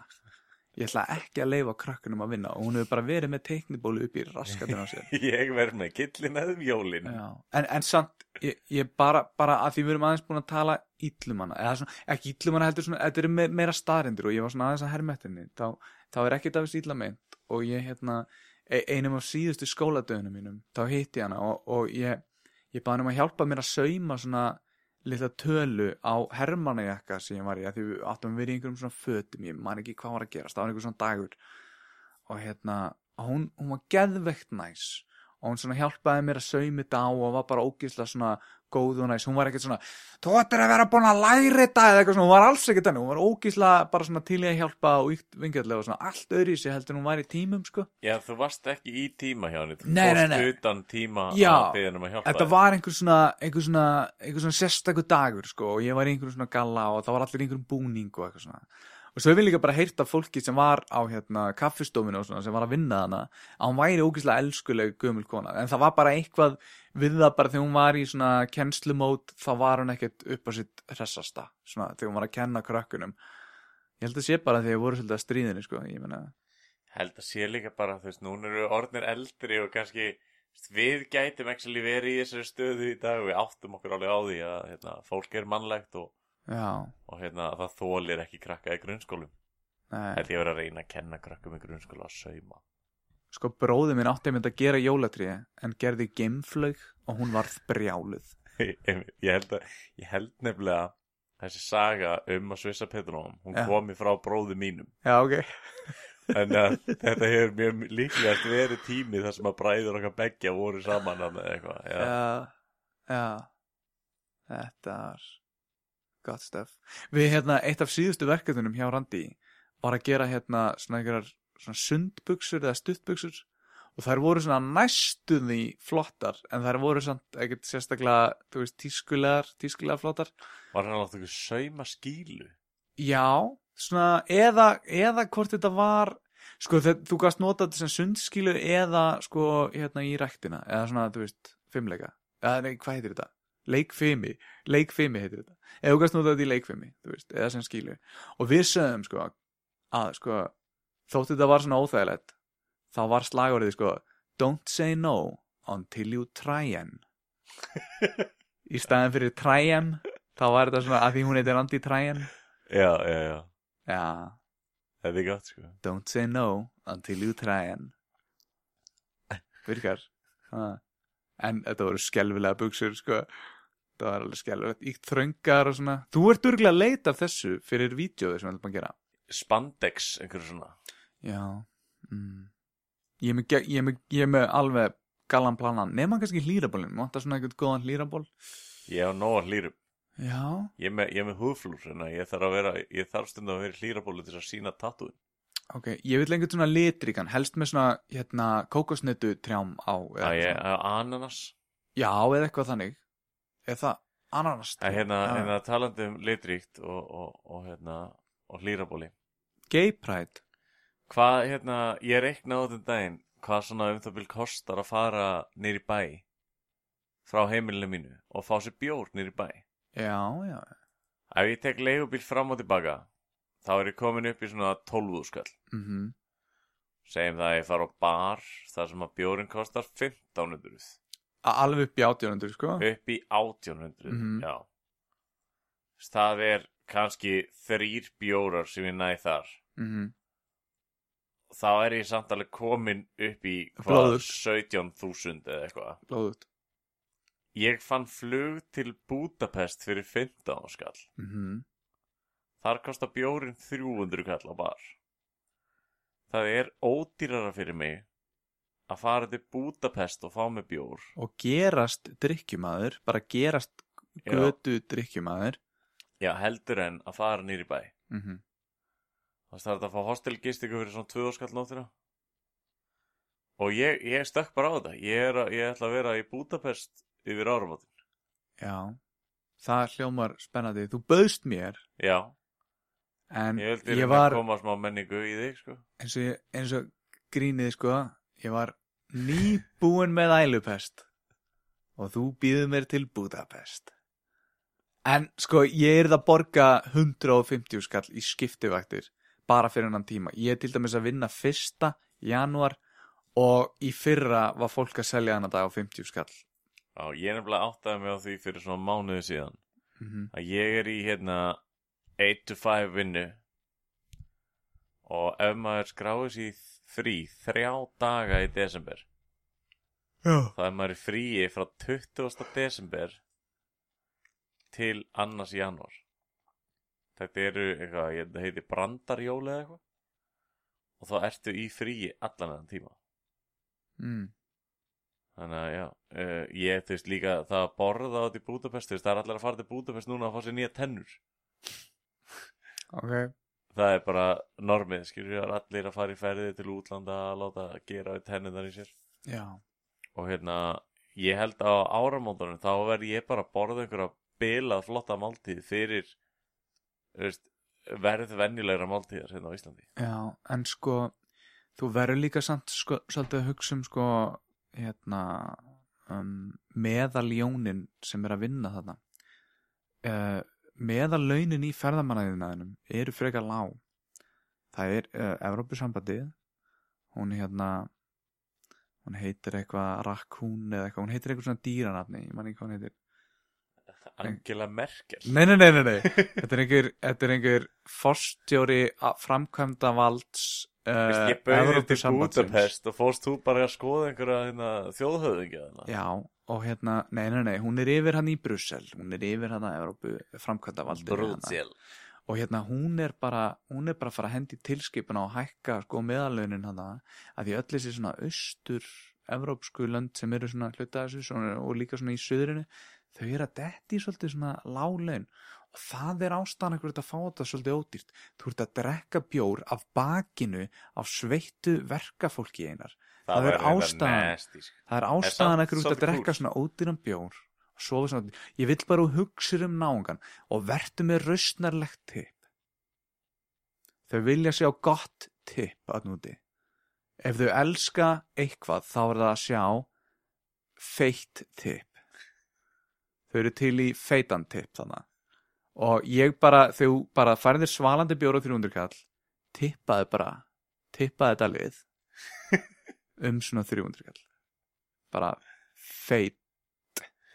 ég ætla ekki að leifa krökkunum að vinna og hún hefur bara verið með teiknibólu upp í raskatinn á sér. (laughs) Ég verð með gillin eða jólin. Já, en, en samt ég, ég bara, bara að því við erum aðeins búin að tala íllum hana, eða svona, ekki íllum hana heldur svona, þetta eru me, meira staðrindir og ég var svona aðeins að hermettinni, þá, þá er ekkert af þessu illa meint og ég hérna e- einum af síðustu skóladöðunum mínum þá hitti ég hana og, og ég ég baði um að hjálpa mér að sauma svona litla tölu á hermannajakka sem ég var í, að því við áttum að vera í einhverjum svona fötum, ég man ekki hvað var að gerast það var einhver svona dagur. Og hérna, hún, hún var geðveikt næs og hún svona hjálpaði mér að saumi þetta á og var bara ógislega svona góð og næs, hún var ekkert svona þú ættir að vera búin að læra þetta eða eitthvað svona, hún var alls ekkert þannig, hún var ógislega bara svona til í að hjálpa og vingjallega og svona allt öðru í sig heldur hún var í tímum sko. Já, þú varst ekki í tíma hjá henni. Þú fórst utan tíma Já, að beða henni um að hjálpa Þetta var einhver svona, einhver svona, einhver svona sérstakur dagur sko og ég var í einhverjum svona galla og það var allir einhverjum búning og eitthvað svona. Og svo hef ég líka bara heyrt af fólki sem var á hérna kaffistofinu og svona sem var að vinna hana að hún væri ógeðslega elskuleg gömul kona en það var bara eitthvað við það bara þegar hún var í svona kennslumót þá var hún ekkert upp á sitt hressasta svona þegar hún var að kenna krökkunum. Ég held að sé bara þegar voru svolítið að stríðinu sko, ég meina, held að sé líka bara, þú veist, núna eru orðnir eldri og kannski við gætum ekki verið í þessari stöðu í dag við áttum okkur alveg á því að hérna, fólk er mannlegt og, já, og hérna, það þólir ekki krakka í grunnskólum held ég verið að reyna að kenna krakkum í grunnskóla að sauma Sko bróði minn átti einmitt að gera jólatré en gerði geimflaug og hún varð brjáluð. (laughs) ég, held að, ég held nefnilega þessi saga um að svissa Petrunum hún Já. komi frá bróðu mínum Já, ok. (laughs) en að (laughs) þetta hefur mjög líklegast verið tími þar sem að bræður okkar beggja voru saman þarna eða eitthvað já. Já, já. Þetta er gott stöf. Við hérna, eitt af síðustu verkefnunum hjá Randi, var að gera hérna svona einhverjar svona sundbuxur eða stuttbuxur og þær voru svona næstum því flottar en þær voru samt ekkert sérstaklega þú veist tískulegar, tískulegar flottar Var hann alltaf ykkur sauma skílu? Já, svona eða, eða hvort þetta var sko þegar þú gast nota þetta sem sundskilu eða sko hérna í ræktina eða svona þú veist fimmleika eða nei, hvað heitir þetta? Leikfimi, leikfimi heitir þetta eða þú gast nota þetta í leikfimi þú veist, eða sem skilu og við sögum sko að sko þótt þetta var svona óþægilegt þá var slagorðið sko don't say no until you try em í staðin fyrir try em þá var þetta svona að því hún heitir anti-try em Já, já, já. já Þetta er gott, sko. Don't say no until you try and Virkar ha. En þetta voru skelfilega buksur sko. Það var alveg skelfilegt Íkt þröngar og svona Þú ert örgulega að leita af þessu fyrir vídjóði sem við ætlum að gera Spandex, einhverju svona. Já mm. ég, er með, ég, er með, ég er með alveg galan planan Nefna kannski hlýrabólin Máttar svona eitthvað góðan hlýraból Ég hef nóg að hlýrum. Já Ég er með, ég er með húðflúr, en ég þarf að vera, ég þarf stundum að vera hlýrabólu til að sína tattúin. Ok, ég vil einhvern svona litríkan Helst með svona hérna kókosnetu trjám á eða er svona. ananas. Já, eða eitthvað þannig Er það ananas Það er hérna, Já. hérna talandi um litríkt og, og, og hérna, og hlýrabóli. Gay Pride Hvað, hérna, ég reikna á þessum daginn, hvað svona um það vil kostar að fara nýri bæ frá heimilinu mínu og fá sér bjór nýri bæ. Já, já, Ef ég tek leigubíl fram og tilbaka, þá er ég komin upp í svona 12 skall. mhm Segjum það að ég fara á bar þar sem að bjórin kostar 1500. Alveg upp í átjánundur, sko Upp í 1800, Mhm. já. Það er kannski þrýr bjórar sem ég næ þar. mhm Þá er ég samt alveg komin upp í hvað, Blóðugt. 17.000 eða eitthvað. Blóðut Ég fann flug til Budapest fyrir 15 skall. mhm Þar kostar bjórin 300 kall á bar. Það er ódýrara fyrir mig að fara til Budapest og fá mig bjór. Og gerast drikkjumaður Bara gerast götu drikkjumaður Já, heldur en að fara nýri bæ. mhm Það er að fá hostelgistingu fyrir svona 2 skall nóttina. Og ég, ég stökk bara á þetta. Ég, er að, ég ætla að vera í Budapest yfir áramótin. Já Það hljómar spennandi Þú bauðst mér Já, En ég vildi ég var að koma smá menningu í þig, sko. eins og, og grínið sko Ég var nýbúin með ælupest Og þú býður mér til Budapest En sko ég er það að borga 150 skall í skiptivaktir bara fyrir hennan tíma. Ég er til dæmis að vinna fyrsta janúar og í fyrra var fólk að selja hann að dag á 50 skall. Já, ég er nefnilega áttaði mig á því fyrir svona mánuði síðan. Mm að ég er í hérna 8 to 5 vinnu og ef maður skráir sér í frí þrjá daga í desember Já. þá er maður í fríi frá 20. desember til annars janúar þetta eru eitthvað, ég heiti brandarjól eða eitthvað og þá ertu í fríi allan þennan tíma Mm. þannig að já, uh, ég veist líka það að borða át í Budapest það er allir að fara til Budapest núna að fá sér nýja tennur Ok. Það er bara normið, skilur ég, allir að fara í ferði til útlanda að láta gera við tennunar í sér. Já. og hérna, ég held á áramóndunum þá verð ég bara að borða einhverja bilað flotta máltíð fyrir veist, verð venjulegra máltíðar hérna á Íslandi. Já, en sko þú verður líka samt sko, svolítið að hugsa um sko hérna um, meðaljónin sem er að vinna þarna. Uh, meðallaunin í ferðamannæðinaðinum eru frekar lág. Það er uh, Evrópusambandið hún hérna hún heitir eitthvað Raccoon eða eitthvað, hún heitir eitthvað svona dýranafni ég man ekki hvað hún heitir Angela Merkel. Nei, nei, nei, nei, nei. Þetta er einhver, þetta er einhver forstjóri framkvæmda valds uh, ég bauði til. Budapest og fórst þú bara að skoða einhverja hérna, þjóðhöfðingja þarna? Já, og hérna, nei, nei, nei, hún er yfir hann í Brussel, hún er yfir hann að Evrópu framkvæmda valdið Brussel. Og hérna hún er bara, hún er bara að fara að hendi tilskipuna og hækka sko meðalaunin hann að því öll þessi svona austur evrópsku lönd sem eru svona hluta af þessu svona, og líka svona í söðrinu þau eru að detti svolítið svona lálaun og það er ástæðan ekkur að fá þetta svolítið ódýrt. Þú ert að drekka bjór af bakinu af sveittu verkafólki einar. Það er reyndar ástæðan. sko. það er ástæðan ekkur að drekka svona ódýran bjór svona, ég vill bara hugsa um náungan og vertu með rausnarlegt tipp þau vilja sjá gott tipp að núti ef þau elska eitthvað þá er það að sjá feitt tipp þau eru til í feitan tipp þannig og ég bara, þau bara færðir svalandi bjóra 300 kall tippaði bara tippaði þetta lið (laughs) um svona 300 kall bara feit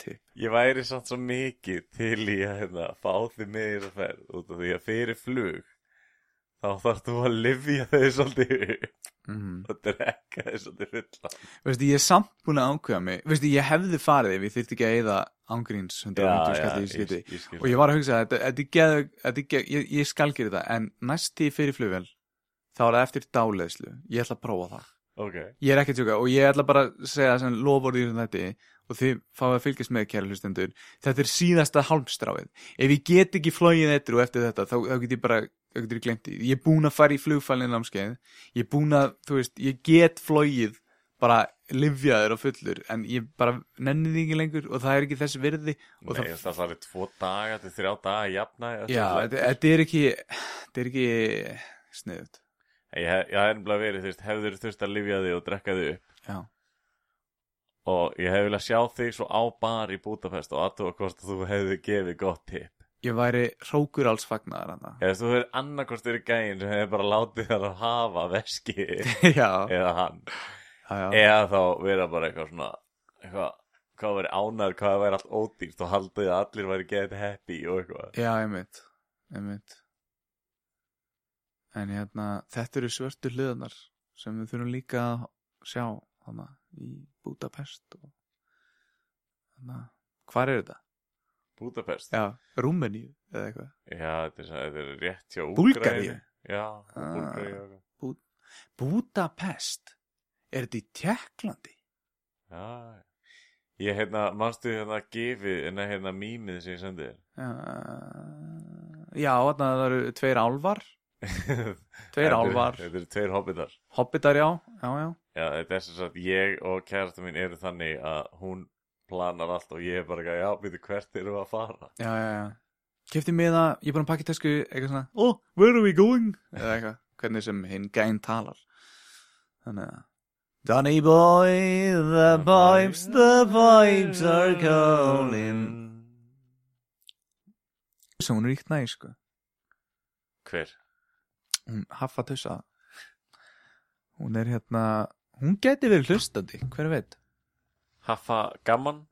tipp. Ég væri samt svo mikið til í að hérna, fá þið með í þessa ferð út af því að fyrir flug þá þarf þú að livja þau svolítið upp mm. og drekka þau svolítið fulla. Veistu, ég er samt búin að ákveða mig. Veistu, ég hefði farið ef ég þyrfti ekki að eyða ángríns 150 skall í skiti og ég var að hugsa þetta, þetta ég, ég skal gera þetta, en næst tí fyrir flugvel þá er það eftir dáleðslu ég ætla að prófa það. Ok, Ég er ekki að tjóka og ég ætla bara að segja lofur í þetta og þið fáið að fylgjast með kæra hlustendur. Þetta er síðasta hálmstráið. Ef ég get ekki flóið eitru eftir þetta þá, þá get ég bara, þá get ég glemt ég er búin að fara í flugfælinn námskeið. Ég er búin að, þú veist, ég get flóið bara livjaður og fullur en ég bara nenni því ekki lengur og það er ekki þessi virði. Nei, það, það farið tvo daga til þrjá daga jafna já, þetta, er ekki þetta er ekki sniðut Ég hef nefnilega verið, þú veist, hefur þurft að livja þig og drekka þig upp? Já, og ég hef viljað sjá þig svo á bar í Budapest og aðtúa hvort að þú hefði gefið gott tipp. Ég væri hrókur alls fagnaðar hann Eða þú hefur annarkvort verið gæinn sem hefði bara látið þar að hafa veski (laughs) eða hann. Já, já. eða þá vera bara eitthvað svona eitthvað, hvað væri ánæður hvað væri allt ódýrt og haldið að allir væri get happy og eitthvað. Já, einmitt, einmitt. En hérna, þetta eru svörtu hliðarnar sem við þurfum líka að sjá hana í Budapest og hana, hvar er þetta? Budapest Já, Rúmeníu eða eitthvað. Já, þetta er, þetta er rétt hjá Búlgaríu? Já, Ah. Búlgaríu og eitthvað. Budapest? Er þetta í Tjekklandi? Já, ég hérna, manstu hérna gefið, en hérna mýmið sem ég sendi þér Já, já þarna það eru tveir álvar, (laughs) tveir eru- álvar, Þetta eru tveir hobbitar hobbitar já, já, já. Já, þetta er sem sagt, ég og kærasta mín eru þannig að hún planar allt og ég er bara já, veitu hvert við að fara Já, já, já. Kefti með það, ég er búin að pakka tesku eitthvað svona, oh, where are we going? Eða eitthvað, hvernig sem hinn gæn talar. Þannig að, Donny boy, the pipes, the pipes are calling. Svo hún er íkt næ, sko. Hver? Hún haffa tussa. Hún er hérna, hún geti verið hlustandi, hver veit? Haffa gaman,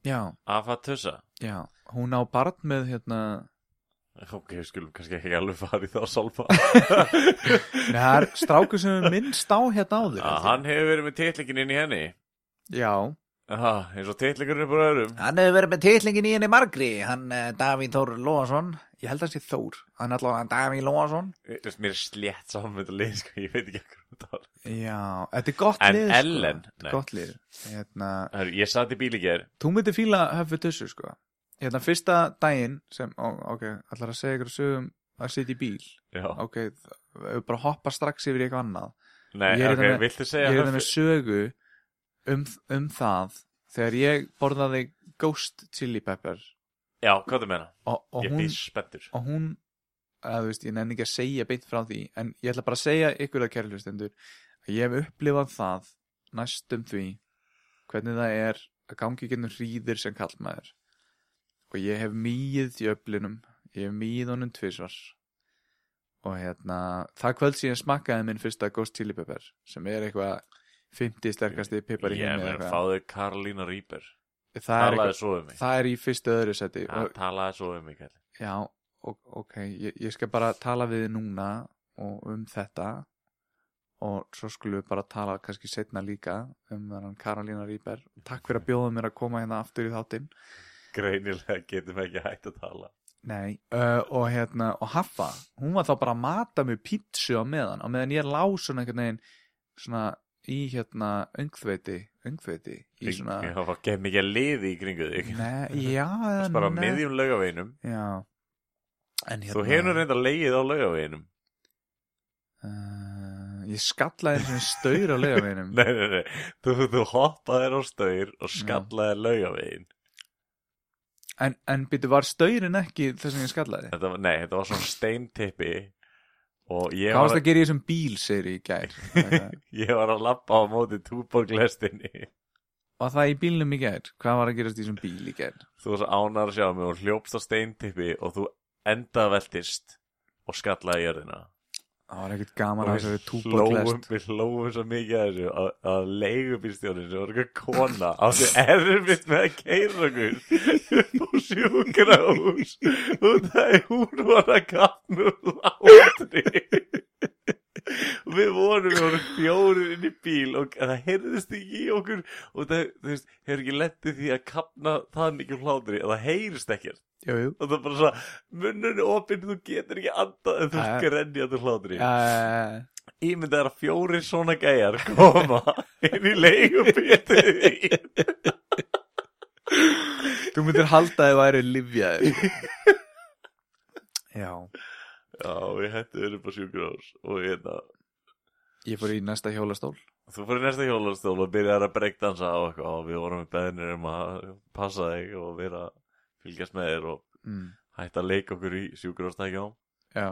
Já, afa tussa já, hún á barn með hérna, Ok, við skulum kannski ekki alveg fara í þá sálfa Nei, (laughs) það er strákur sem er minnst á hérna áður. ég. Hann hefur verið með titlingin inn í henni Já, Aha, eins og titlingurinn er bara öðrum Hann hefur verið með titlingin í henni margri, hann uh, Davíð Þór Lóasson. Ég held að hann sé Þór, hann er allavega Davíð Lóasson. Þú veist, Mér er slétt saman með þetta lið, sko, ég veit ekki um það Já, þetta er gott En lið, Ellen, sko. Þetta nei. er gott lið. Hérna, Herru, Ég satt í bíl í ger þú myndir fíla höfðu tussu, sko. Hérna, fyrsta daginn sem, ó, ok, allar að segja ykkur sögum að sitja í bíl. Já, Ok, við höfum bara hoppa strax yfir í eitthvað annað. nei, Ég er ok, hérna með- viltu segja Ég er það með höfðu- sögu um, um það þegar ég borðaði Ghost Chili Pepper. Já, hvað þú meina? og, og Ég hún býr spenntur. og hún að þú veist, ég nenni ekki að segja beint frá því en ég ætla bara að segja ykkur að kærlustendur að ég hef upplifað það næstum því hvernig það er að gangi gennum hríðir sem kallmaður og ég hef mýið djöflinum ég hef mýið honum tvisvar. Og hérna það kvöld síðan smakkaði minn fyrsta Ghost Chili Pepper sem er eitthvað 50 sterkasti pipar í Ég eða eitthvað. fáðu Karolína Rýper er, Talaði svo um mig. það er í fyrstu öðru seti talaði svo um mig. Já, ok, ég, ég skal bara tala við þið núna og um þetta og svo skulum við bara tala kannski setna líka um þennan Karolína Rýber Takk fyrir að bjóða mér að koma hérna aftur í þáttinn. Greinilega getum ekki hægt að tala. Nei, uh, og hérna, og Haffa hún var þá bara að mata mig pítsu á meðan á meðan ég lá svona einhvern veginn svona í hérna öngþveiti, öngþveiti í svona það var gett mikið liði í kringu þig. Nei, (laughs) já, Það nei. miðjum laugaveginum. Já. En hérna Þú hefur reynda leið á laugaveginum. Uh, Ég skallaði eins og staur á (laughs) laugaveginum. Nei, nei, nei, þú, þú hoppaðir á staur og skallaðir laugavegin En, en byrju, var staurin ekki þess að ég skallaði? þetta, var- Nei, þetta var svona steintippi Hvað varst var, að gera í þessum bíl, segir í gær? (laughs) Ég var að lappa á móti túborglestinni Var það í bílnum í gær? Hvað var að gerast í þessum bíl í gær? Þú var svo ánar að sjá mig og hljópst á steintippi og þú enda veltist og skallaði jörðina Það var ekkert gaman og að hlófum, túborglest við hlófum svo mikið að þessu að, að leigubílstjónin sem var eitthvað kona átti erfitt með að keira okkur. Upp á sjúkrahús. Og það er hún var að kapna úr látri og við vorum, við vorum fjórir inn í bíl og það heyrðist ekki í okkur. Og það, þú veist, hefur ekki lendið því að kapna það mikið hlátri og það heyrist ekkert Jú, jú. Og það er bara svona, munnunni opinn þú getur ekki andað en þú Ja. skrenja til hlátri. Ímyndið er að fjórir svona gæjar koma (laughs) inn í leigubítið Þú myndir halda að þið væri livjaðir Já. Já, við hættum þér upp á sjúkrós og hérna, Ég fór í næsta hjólastól. Þú fyrir næsta hjólastól og byrjar að breakdansa á eitthvað. Og við vorum með beðnir um að passa þig og vera að fylgjast með þér og mm. hætta að leika okkur í sjúkróstækjum Já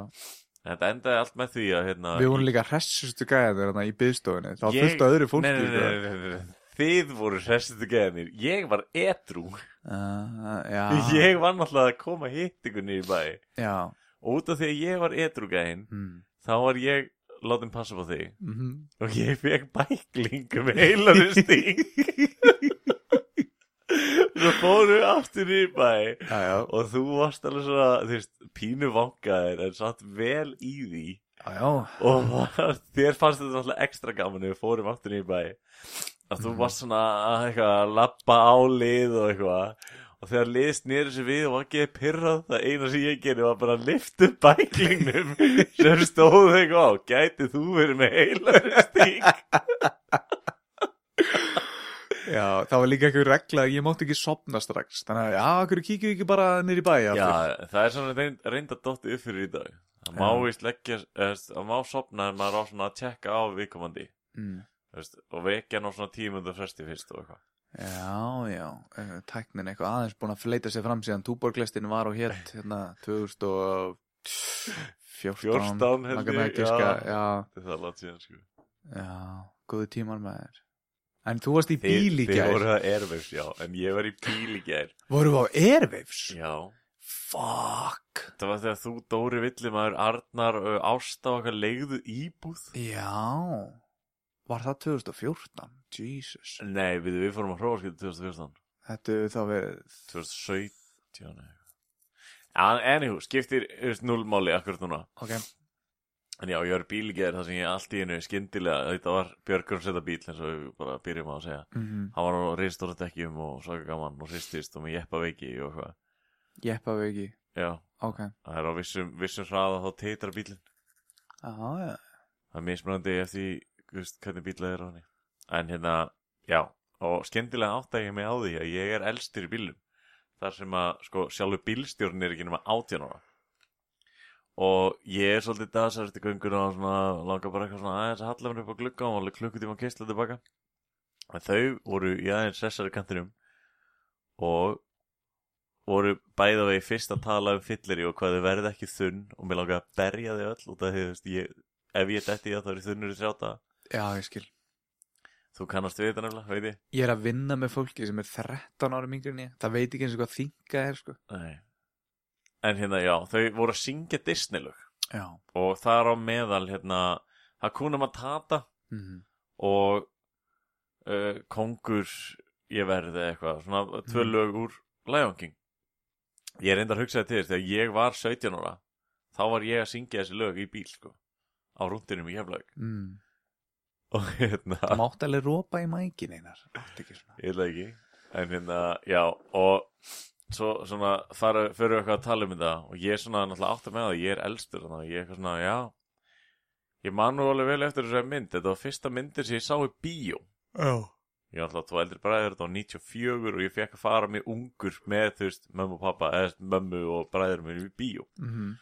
Þetta endaði allt með því að hérna Við vorum líka hressustu gæðir þarna í byðstofunni Það var Ég- fullt af öðru fólki nei, nei, sko. nei, nei, nei. Þið voru hressistu gæðinir Ég var edrú Uh, já, Ég var náttúrulega að koma hitt ykkur í bæ já. Og út af því að ég var edrú gæðin Mm. Þá var ég látin passa på þig Mm -hmm. Og ég fekk bæklingu með heilaður sting (laughs) Svo fórum við aftur í bæ Já, já, Og þú varst alveg svona, þú veist, pínu vangaðir En satt vel í því. Já. Og var, þér fannst þetta alltaf ekstra gaman við fórum aftur í bæ. Að þú varst svona að Lappa á lið og eitthvað. Og þegar lið snýri sér við og var ekki pyrrað Það eina sem ég gerði var bara að lifta bæklingnum Sem stóð eitthvað á. Gæti þú verið með heilaður sting (laughs) Já, það var líka eitthvað regla að ég mátti ekki sopna strax. Þannig að, já, hverju kíkju ekki bara í bæ aftur? Já, það er svona reynd, reynd að dotti upp fyrir í dag. Það má vist leggja Það má sopna en maður á svona að tjekka á viðkomandi. Mm. Og vekja ná svona tímundu fresti fyrst og eitthvað. Já, já, eh, tæknin eitthvað aðeins búin að fleita sér fram síðan túborglestin var og hétt (laughs) hérna 2014 14 held maður kann ég, ekki giska, já. já, Það er látt síðan sko. Já, góðu tímar með þér En þú varst í Þið- bíl í Þið gær. voru það Airwaves, já En ég var í bíl í gær. Voru á Airwaves? Já. Fuck. Það var þegar þú, Dóri Villimaður, Arnar Ásta og okkar leigðu íbúð. Já. Var það 2014? Jesus. Nei, við, við fórum að hróaskipta 2014 Þetta þá verið 2017 eða eitthvað. Já, anywho, skiptir þú veist, null máli akkurat núna. Ok En já, ég var í bíl í gær þar sem ég allt í einu skyndilega, þetta var Björgur setja bíl eins og við bara byrjum að segja. mm Hann var á reistóra dekkjum og svaka gaman og hristist og með jeppa veiki og eitthvað. Jeppa við ekki Já, Ok það er á vissum, vissum hraða þá teitra bílinn. Já, já Það er mismunandi eftir veist, hvernig bílað er á henni. En hérna, já, og skyndilega átta ég mig á því að ég er elstur í bílum. Þar sem að, sko, sjálfur bílstjórn er ekki nema 18 ára. Og ég er svolítið dasar eftir gönguna og svona, langar bara eitthvað svona aðeins að halla mér upp á glugga og alveg klukkutíma að kistla tilbaka. En þau voru í aðeins sessari kantinum og voru bæða vegi fyrst að tala um fyllir og hvað þau verði ekki þunn og mér langar að berja þau öll út af því, þú veist, ég, ef ég detti í það þá er ég þunnur í þrjáta. Já, ég skil Þú kannast við þetta nefnilega, veit ég? Ég er að vinna með fólki sem er 13 árum yngri en ég Það veit ekki eins og hvað þinga er sko Nei. En hérna, já, þau voru að syngja Disney-lög Já og það er á meðal, hérna, Hakuna Matata mm og uh, Kongur ég verði eitthvað, svona tvö Mhm. lög úr Lion King. Ég er reyndar að hugsa þetta til þess, þegar ég var 17 ára, þá var ég að syngja þessi lög í bíl, sko, á rúndinum í Heflaug. mm. Og hérna, Það mátt alveg rópa í mækin einar ég veit ekki, en hérna, já, og svo svona fara, fyrir eitthvað að tala um þetta og ég er svona náttúrulega átt að með það, ég er elstur þannig að ég er eitthvað svona, já Ég man nú alveg vel eftir þessari mynd Þetta var fyrsta myndir sem ég sá í bíó Já. Ég var alltaf tvo eldri bræður Þetta var 94 og ég fekk að fara mig ungur Með þú veist, mömmu og pappa Eða mömmu og bræður minn í bíó Mhm.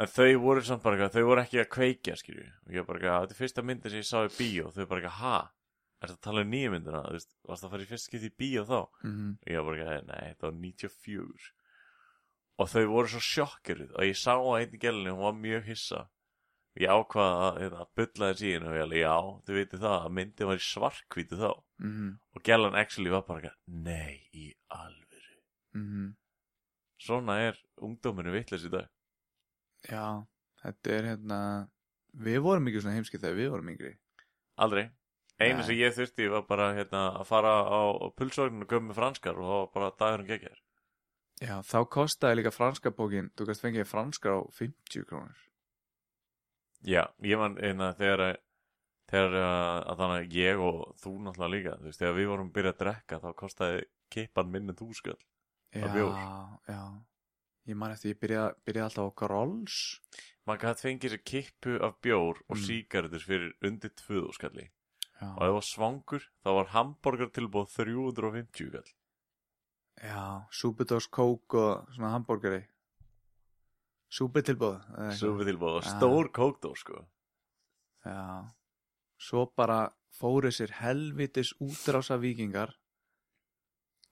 En þau voru samt bara þau voru ekki að kveikja, skilju. Og ég bara eitthvað, þetta er fyrsta myndin sem ég sá í bíó. Þau bara ha? Er þetta að tala um nýja myndina? Þú veist, varst það að fara í fyrsta skipti í bíó þá? Mhm. Og ég bara eitthvað, nei, þetta var 94. Og þau voru svo sjokkeruð. Og ég sá á einni gælunni, hún var mjög hissa. Ég ákvaða að hérna, bulla þess í henni og ég alveg, já, þau veitir það að myndin var í svarkvítu þá. Mhm. Og gælan actually var bara eitthvað, nei, í alvöru. Mhm. Svona er ungdóminu vitleis í dag. Já, þetta er hérna Við vorum ekki svona heimski þegar við vorum yngri Aldrei. Einu sem ég þurfti var bara hérna, að fara á, pulsvagnin og með franskar og það var bara dagurinn geggjar. Já, þá kostaði líka franska bókin Þú gæst fengið franskar á 50 krónur Já, ég man einna þegar, að- þegar að, þannig að ég og þú náttúrulega líka, þú veist, þegar við vorum að byrja að drekka þá kostaði kippan minn en þú skall. Já, já Ég man eftir, ég byrjaði, byrjaði alltaf á Grolls Man gæti fengið sér kippu af bjór og Mm. sígarettur fyrir undir tvöðu skalli. Já, Og ef það var svangur, þá var hambúrgar tilbúið 350 skall. já Súpudós, kók og svona hambúrgari við tilbúið og stór kókdó, sko. Já. Svo bara fóru sér helvitis útrása vikingar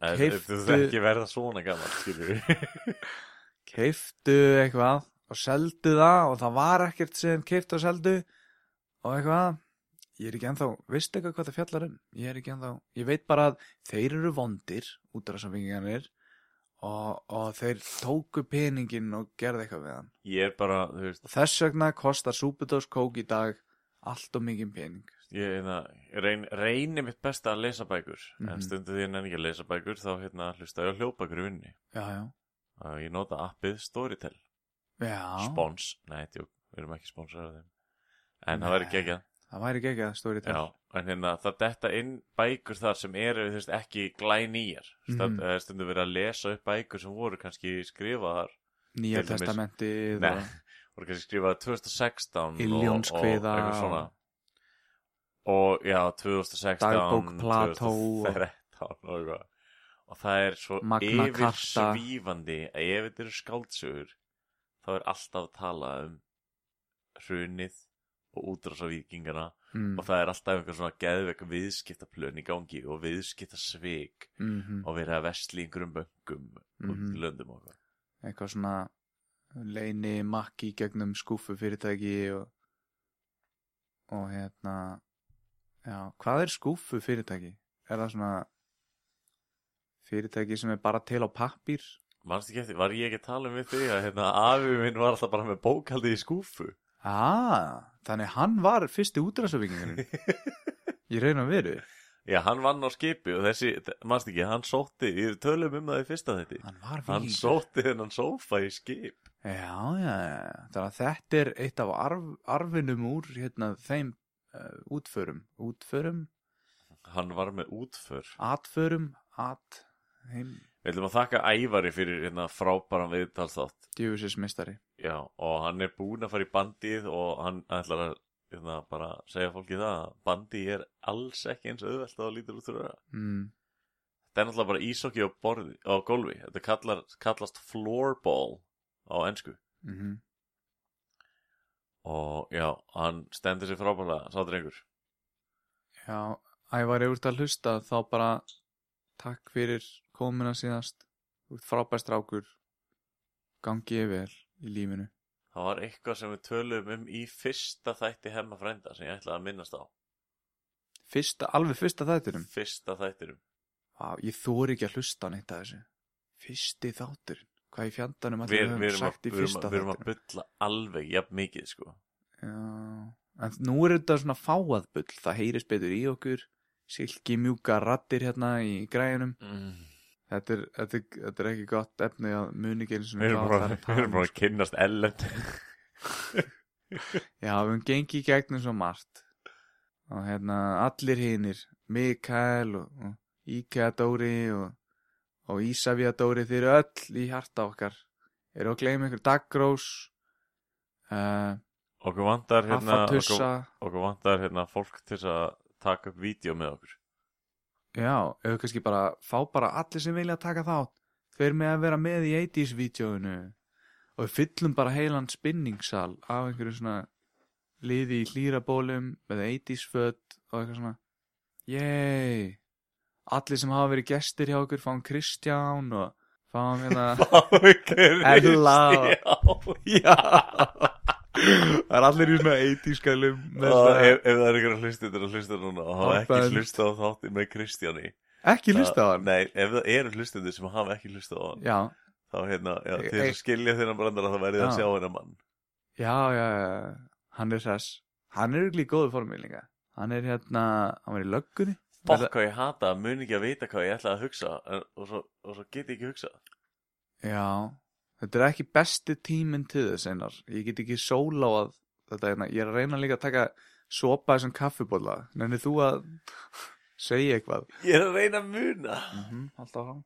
Ef- ef Þú þarf ekki verða svona gammal, skilur við. (laughs) keiftu eitthvað og seldu það og það var ekkert sem keiftu og seldu og eitthvað ég er ekki ennþá, veistu eitthvað hvað það fjallar um? Ég er ekki ennþá, ég veit bara að þeir eru vondir út af þessum vingingarnir og, og þeir tóku peningin og gerði eitthvað við hann. Ég er bara, þú veist, þess vegna kostar súpudós kók í dag allt og mikið pening. Ég hérna, reyn, reyni mitt besta að lesa bækur Mhm. en stundu því ég nenni ekki að lesa bækur þá hérna hlusta ég á hljóðbækur í vinni já, já, og ég nota appið Storytel. Já. Spons, tjók, við erum ekki sponsor en Nei. það verður geggjað það væri ekki ekki að stóri Já, en hérna það detta inn bækur þar sem eru veist, ekki glænýjar Mhm. mm. stundu verið að lesa upp bækur sem voru kannski skrifaðar nýja nei, og, voru kannski skrifaðar 2016 og- Illjónskviða og og- og já, 2016 Dagbók Plató og- 2013 og það er svo yfirsvífandi að ef þetta eru skáldsögur þá er alltaf að tala um hrunið og útrásavíkingana mm, og það er alltaf einhver svona geðveik viðskiptaplön í gangi og viðskiptasvik mm og verið að vesli í einhverjum böngum og Mhm. löndum og eitthvað eitthvað svona leini makki gegnum skúfu fyrirtæki og, og hérna já, hvað er skúfu fyrirtæki? Er það svona fyrirtæki sem er bara til á pappír? Manstu ekki eftir, var ég ekki að tala um þig að hérna, afi minn var alltaf bara með bókaldið í skúfu Ah, þannig hann var fyrsti útræðsöfingin Ég reyna að veru. Já, hann vann á skipi og þessi, manstu ekki, hann sótti, við tölum um það í fyrsta þetta Hann var Hann vikingur sótti þennan sófa í skip. Já, já, já, þannig að þetta er eitt af arf, arfinum úr hérna, þeim uh, útförum. Útförum, Hann var með útför. Atförum, at heim, Við ætlum að þakka Ævari fyrir hérna, frábæran viðtalsþátt. Djöfusins mistari Já, og hann er búinn að fara í bandið og hann ætlar að hérna, bara segja fólki það að bandið er alls ekki eins auðvelt að það lítur út fyrir það mm. Þetta er náttúrulega bara ísokki á, borði, á gólfi. Þetta kallar, kallast floorball á ensku. Mm og já, hann stendur sér frábælega sá drengur. Já, ævar ef þú ert að hlusta þá bara takk fyrir komuna síðast. Þú ert frábær strákur. Gangi ég vel í lífinu. Það var eitthvað sem við tölum um í fyrsta þætti hemma frænda sem ég ætlaði að minnast á. Fyrsta, alveg fyrsta þættinum? Fyrsta þættinum. Vá, ég þóri ekki að hlusta neitt að þessu. Fyrsti þátturinn? Hvað í fjandanum allir við, höfum að, sagt í fyrsta að, við erum að bylla alveg jafn mikið sko. Já, en nú er þetta svona fáað bull. Það heyrist betur í okkur. Silki mjúka rattir hérna í græjunum. Mm. Þetta er, þetta, er, þetta er ekki gott efni að muni ekki eins og Við erum bara, við erum bara að kynnast ellend (laughs) Já, við höfum gengið í gegnum svo margt. Og hérna allir hinnir Mikael og, og Íkea Dóri og, og Ísafía Dóri þeir eru öll í hjarta okkar. Eru að gleyma ykkur Dagrós uh, Okkur vantar hérna okkur, okkur vantar hérna fólk til að taka upp vídeo með okkur Já, ef kannski bara fá bara allir sem vilja taka þátt Þeir með að vera með í 80s vídjóinu og við fyllum bara heilan spinningsal af einhverju svona liði í hlýrabólum með 80s föt og eitthvað svona. Yey Allir sem hafa verið gestir hjá okkur fáum Kristján og fáum hérna (laughs) Ella. Já Það er allir í svona 80s skælum ef, það er að hlusta þetta að hlusta núna og hafa ekki Hotband. hlusta á þátti með Kristjáni. Ekki hlusta á hann? Nei, ef það eru hlustendur sem hafa ekki hlusta á hann Já, þá hérna, já, til þess að skilja þeirra brandara þá verðið að Já. sjá hennar mann. Já, já, já Hann er hress Hann er í góðu formi líka. Hann er hérna, hann var í löggunni. Bokk hvað ég hata, að mun ekki að vita hvað ég ætla að hugsa en, og, svo, og svo get ég ekki hugsa Já, þetta er ekki besti tíminn til þess einar. Ég get ekki sóla á að þetta hérna Ég er að reyna líka að taka sopa þessum kaffibólla Nennir þú að segja eitthvað? Ég er að reyna að muna. Mm -hmm, Alltaf frá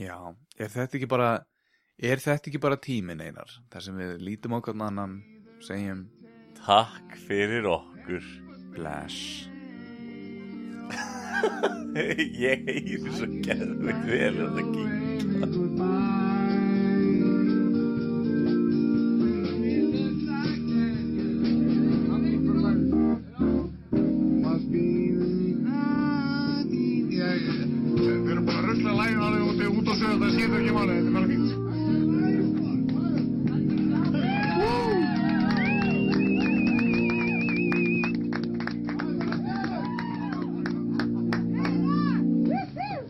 Já, er þetta ekki bara Er þetta ekki bara tíminn einar? Þar sem við lítum okkur annan segjum Takk fyrir okkur. Bless (laughs) Ég heyri svo geðveit vel að það gíta